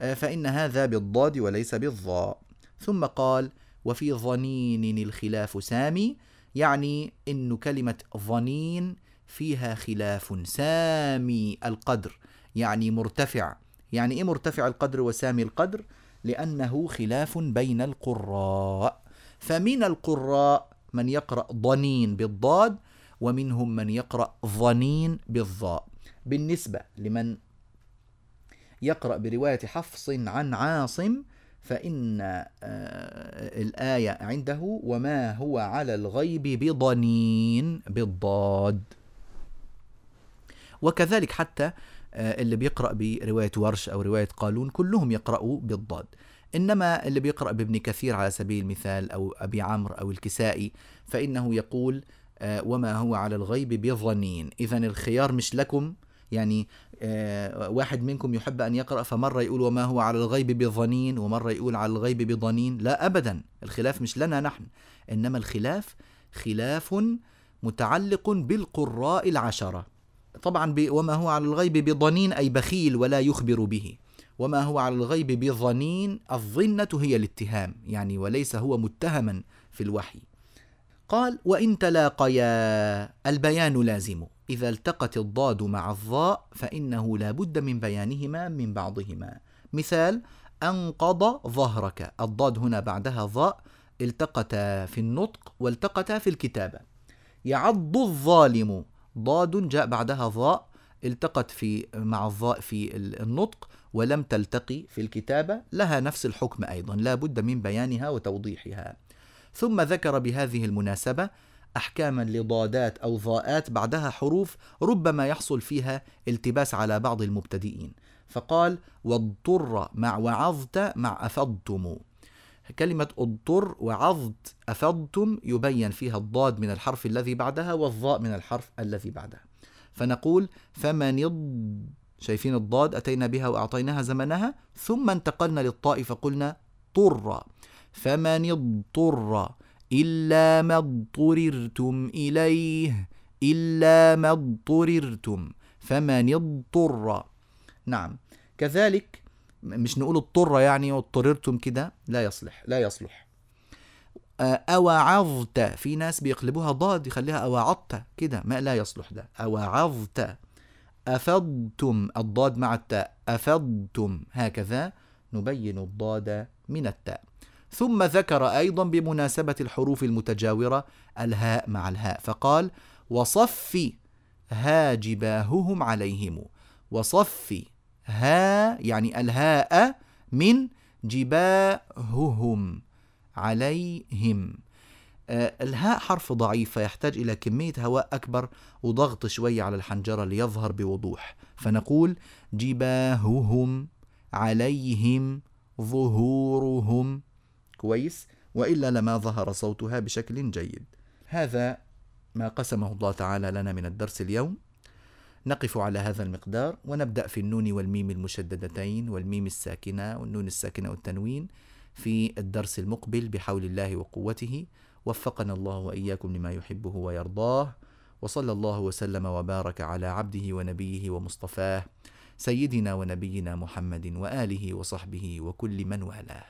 آه، فإن هذا بالضاد وليس بالضاء. ثم قال وفي ظنين الخلاف سامي. يعني إن كلمة ظنين فيها خلاف سامي القدر يعني مرتفع. يعني إيه مرتفع القدر وسامي القدر؟ لأنه خلاف بين القراء. فمن القراء من يقرأ ضنين بالضاد ومنهم من يقرأ ظنين بالضاء. بالنسبة لمن يقرأ برواية حفص عن عاصم فإن آه، الآية عنده وما هو على الغيب بضنين بالضاد. وكذلك حتى اللي بيقرأ برواية ورش أو رواية قالون كلهم يقرأوا بالضاد. إنما اللي بيقرأ بابن كثير على سبيل المثال أو أبي عمرو أو الكسائي فإنه يقول آه، وما هو على الغيب بظنين. إذا الخيار مش لكم يعني آه، واحد منكم يحب أن يقرأ فمرة يقول وما هو على الغيب بظنين ومرة يقول على الغيب بضنين. لا أبدا. الخلاف مش لنا نحن. إنما الخلاف خلاف متعلق بالقراء العشرة. طبعا وما هو على الغيب بضنين أي بخيل ولا يخبر به. وما هو على الغيب بظنين الظنة هي الاتهام يعني وليس هو متهما في الوحي. قال وإن تلاقيا البيان لازم. إذا التقت الضاد مع الظاء فإنه لا بد من بيانهما من بعضهما. مثال أنقض ظهرك. الضاد هنا بعدها ظاء التقتا في النطق والتقتا في الكتابة. يعض الظالم. ضاد جاء بعدها ظاء التقت في مع الظاء في النطق ولم تلتقي في الكتابة لها نفس الحكم أيضا لا بد من بيانها وتوضيحها. ثم ذكر بهذه المناسبة أحكاما لضادات أو ضاءات بعدها حروف ربما يحصل فيها التباس على بعض المبتدئين. فقال واضطر مع وعظت مع أفضتم كلمة اضطر وعظت أفضتم يبين فيها الضاد من الحرف الذي بعدها والضاء من الحرف الذي بعدها. فنقول فمن شايفين الضاد أتينا بها وأعطيناها زمنها ثم انتقلنا للطاء فقلنا طر فمن اضطر إلا ما اضطررتم إليه إلا ما اضطررتم. فمن اضطر. نعم. كذلك مش نقول اضطر يعني واضطررتم كده. لا يصلح لا يصلح. أوعظت. في ناس بيقلبوها ضاد يخليها أوعظت كده. ما لا يصلح ده. أوعظت. أفضتم. الضاد مع التاء. أفضتم. هكذا نبين الضاد من التاء. ثم ذكر أيضا بمناسبة الحروف المتجاورة الهاء مع الهاء. فقال وصف ها جباههم عليهم. وصف ها يعني الهاء من جباههم عليهم. آه، الهاء حرف ضعيف فيحتاج إلى كمية هواء أكبر وضغط شوية على الحنجرة ليظهر بوضوح. فنقول جباههم عليهم ظهورهم. كويس. وإلا لما ظهر صوتها بشكل جيد. هذا ما قسمه الله تعالى لنا من الدرس اليوم. نقف على هذا المقدار ونبدأ في النون والميم المشددتين والميم الساكنة والنون الساكنة والتنوين في الدرس المقبل بحول الله وقوته. وفقنا الله وإياكم لما يحبه ويرضاه. وصلى الله وسلم وبارك على عبده ونبيه ومصطفاه سيدنا ونبينا محمد وآله وصحبه وكل من والاه.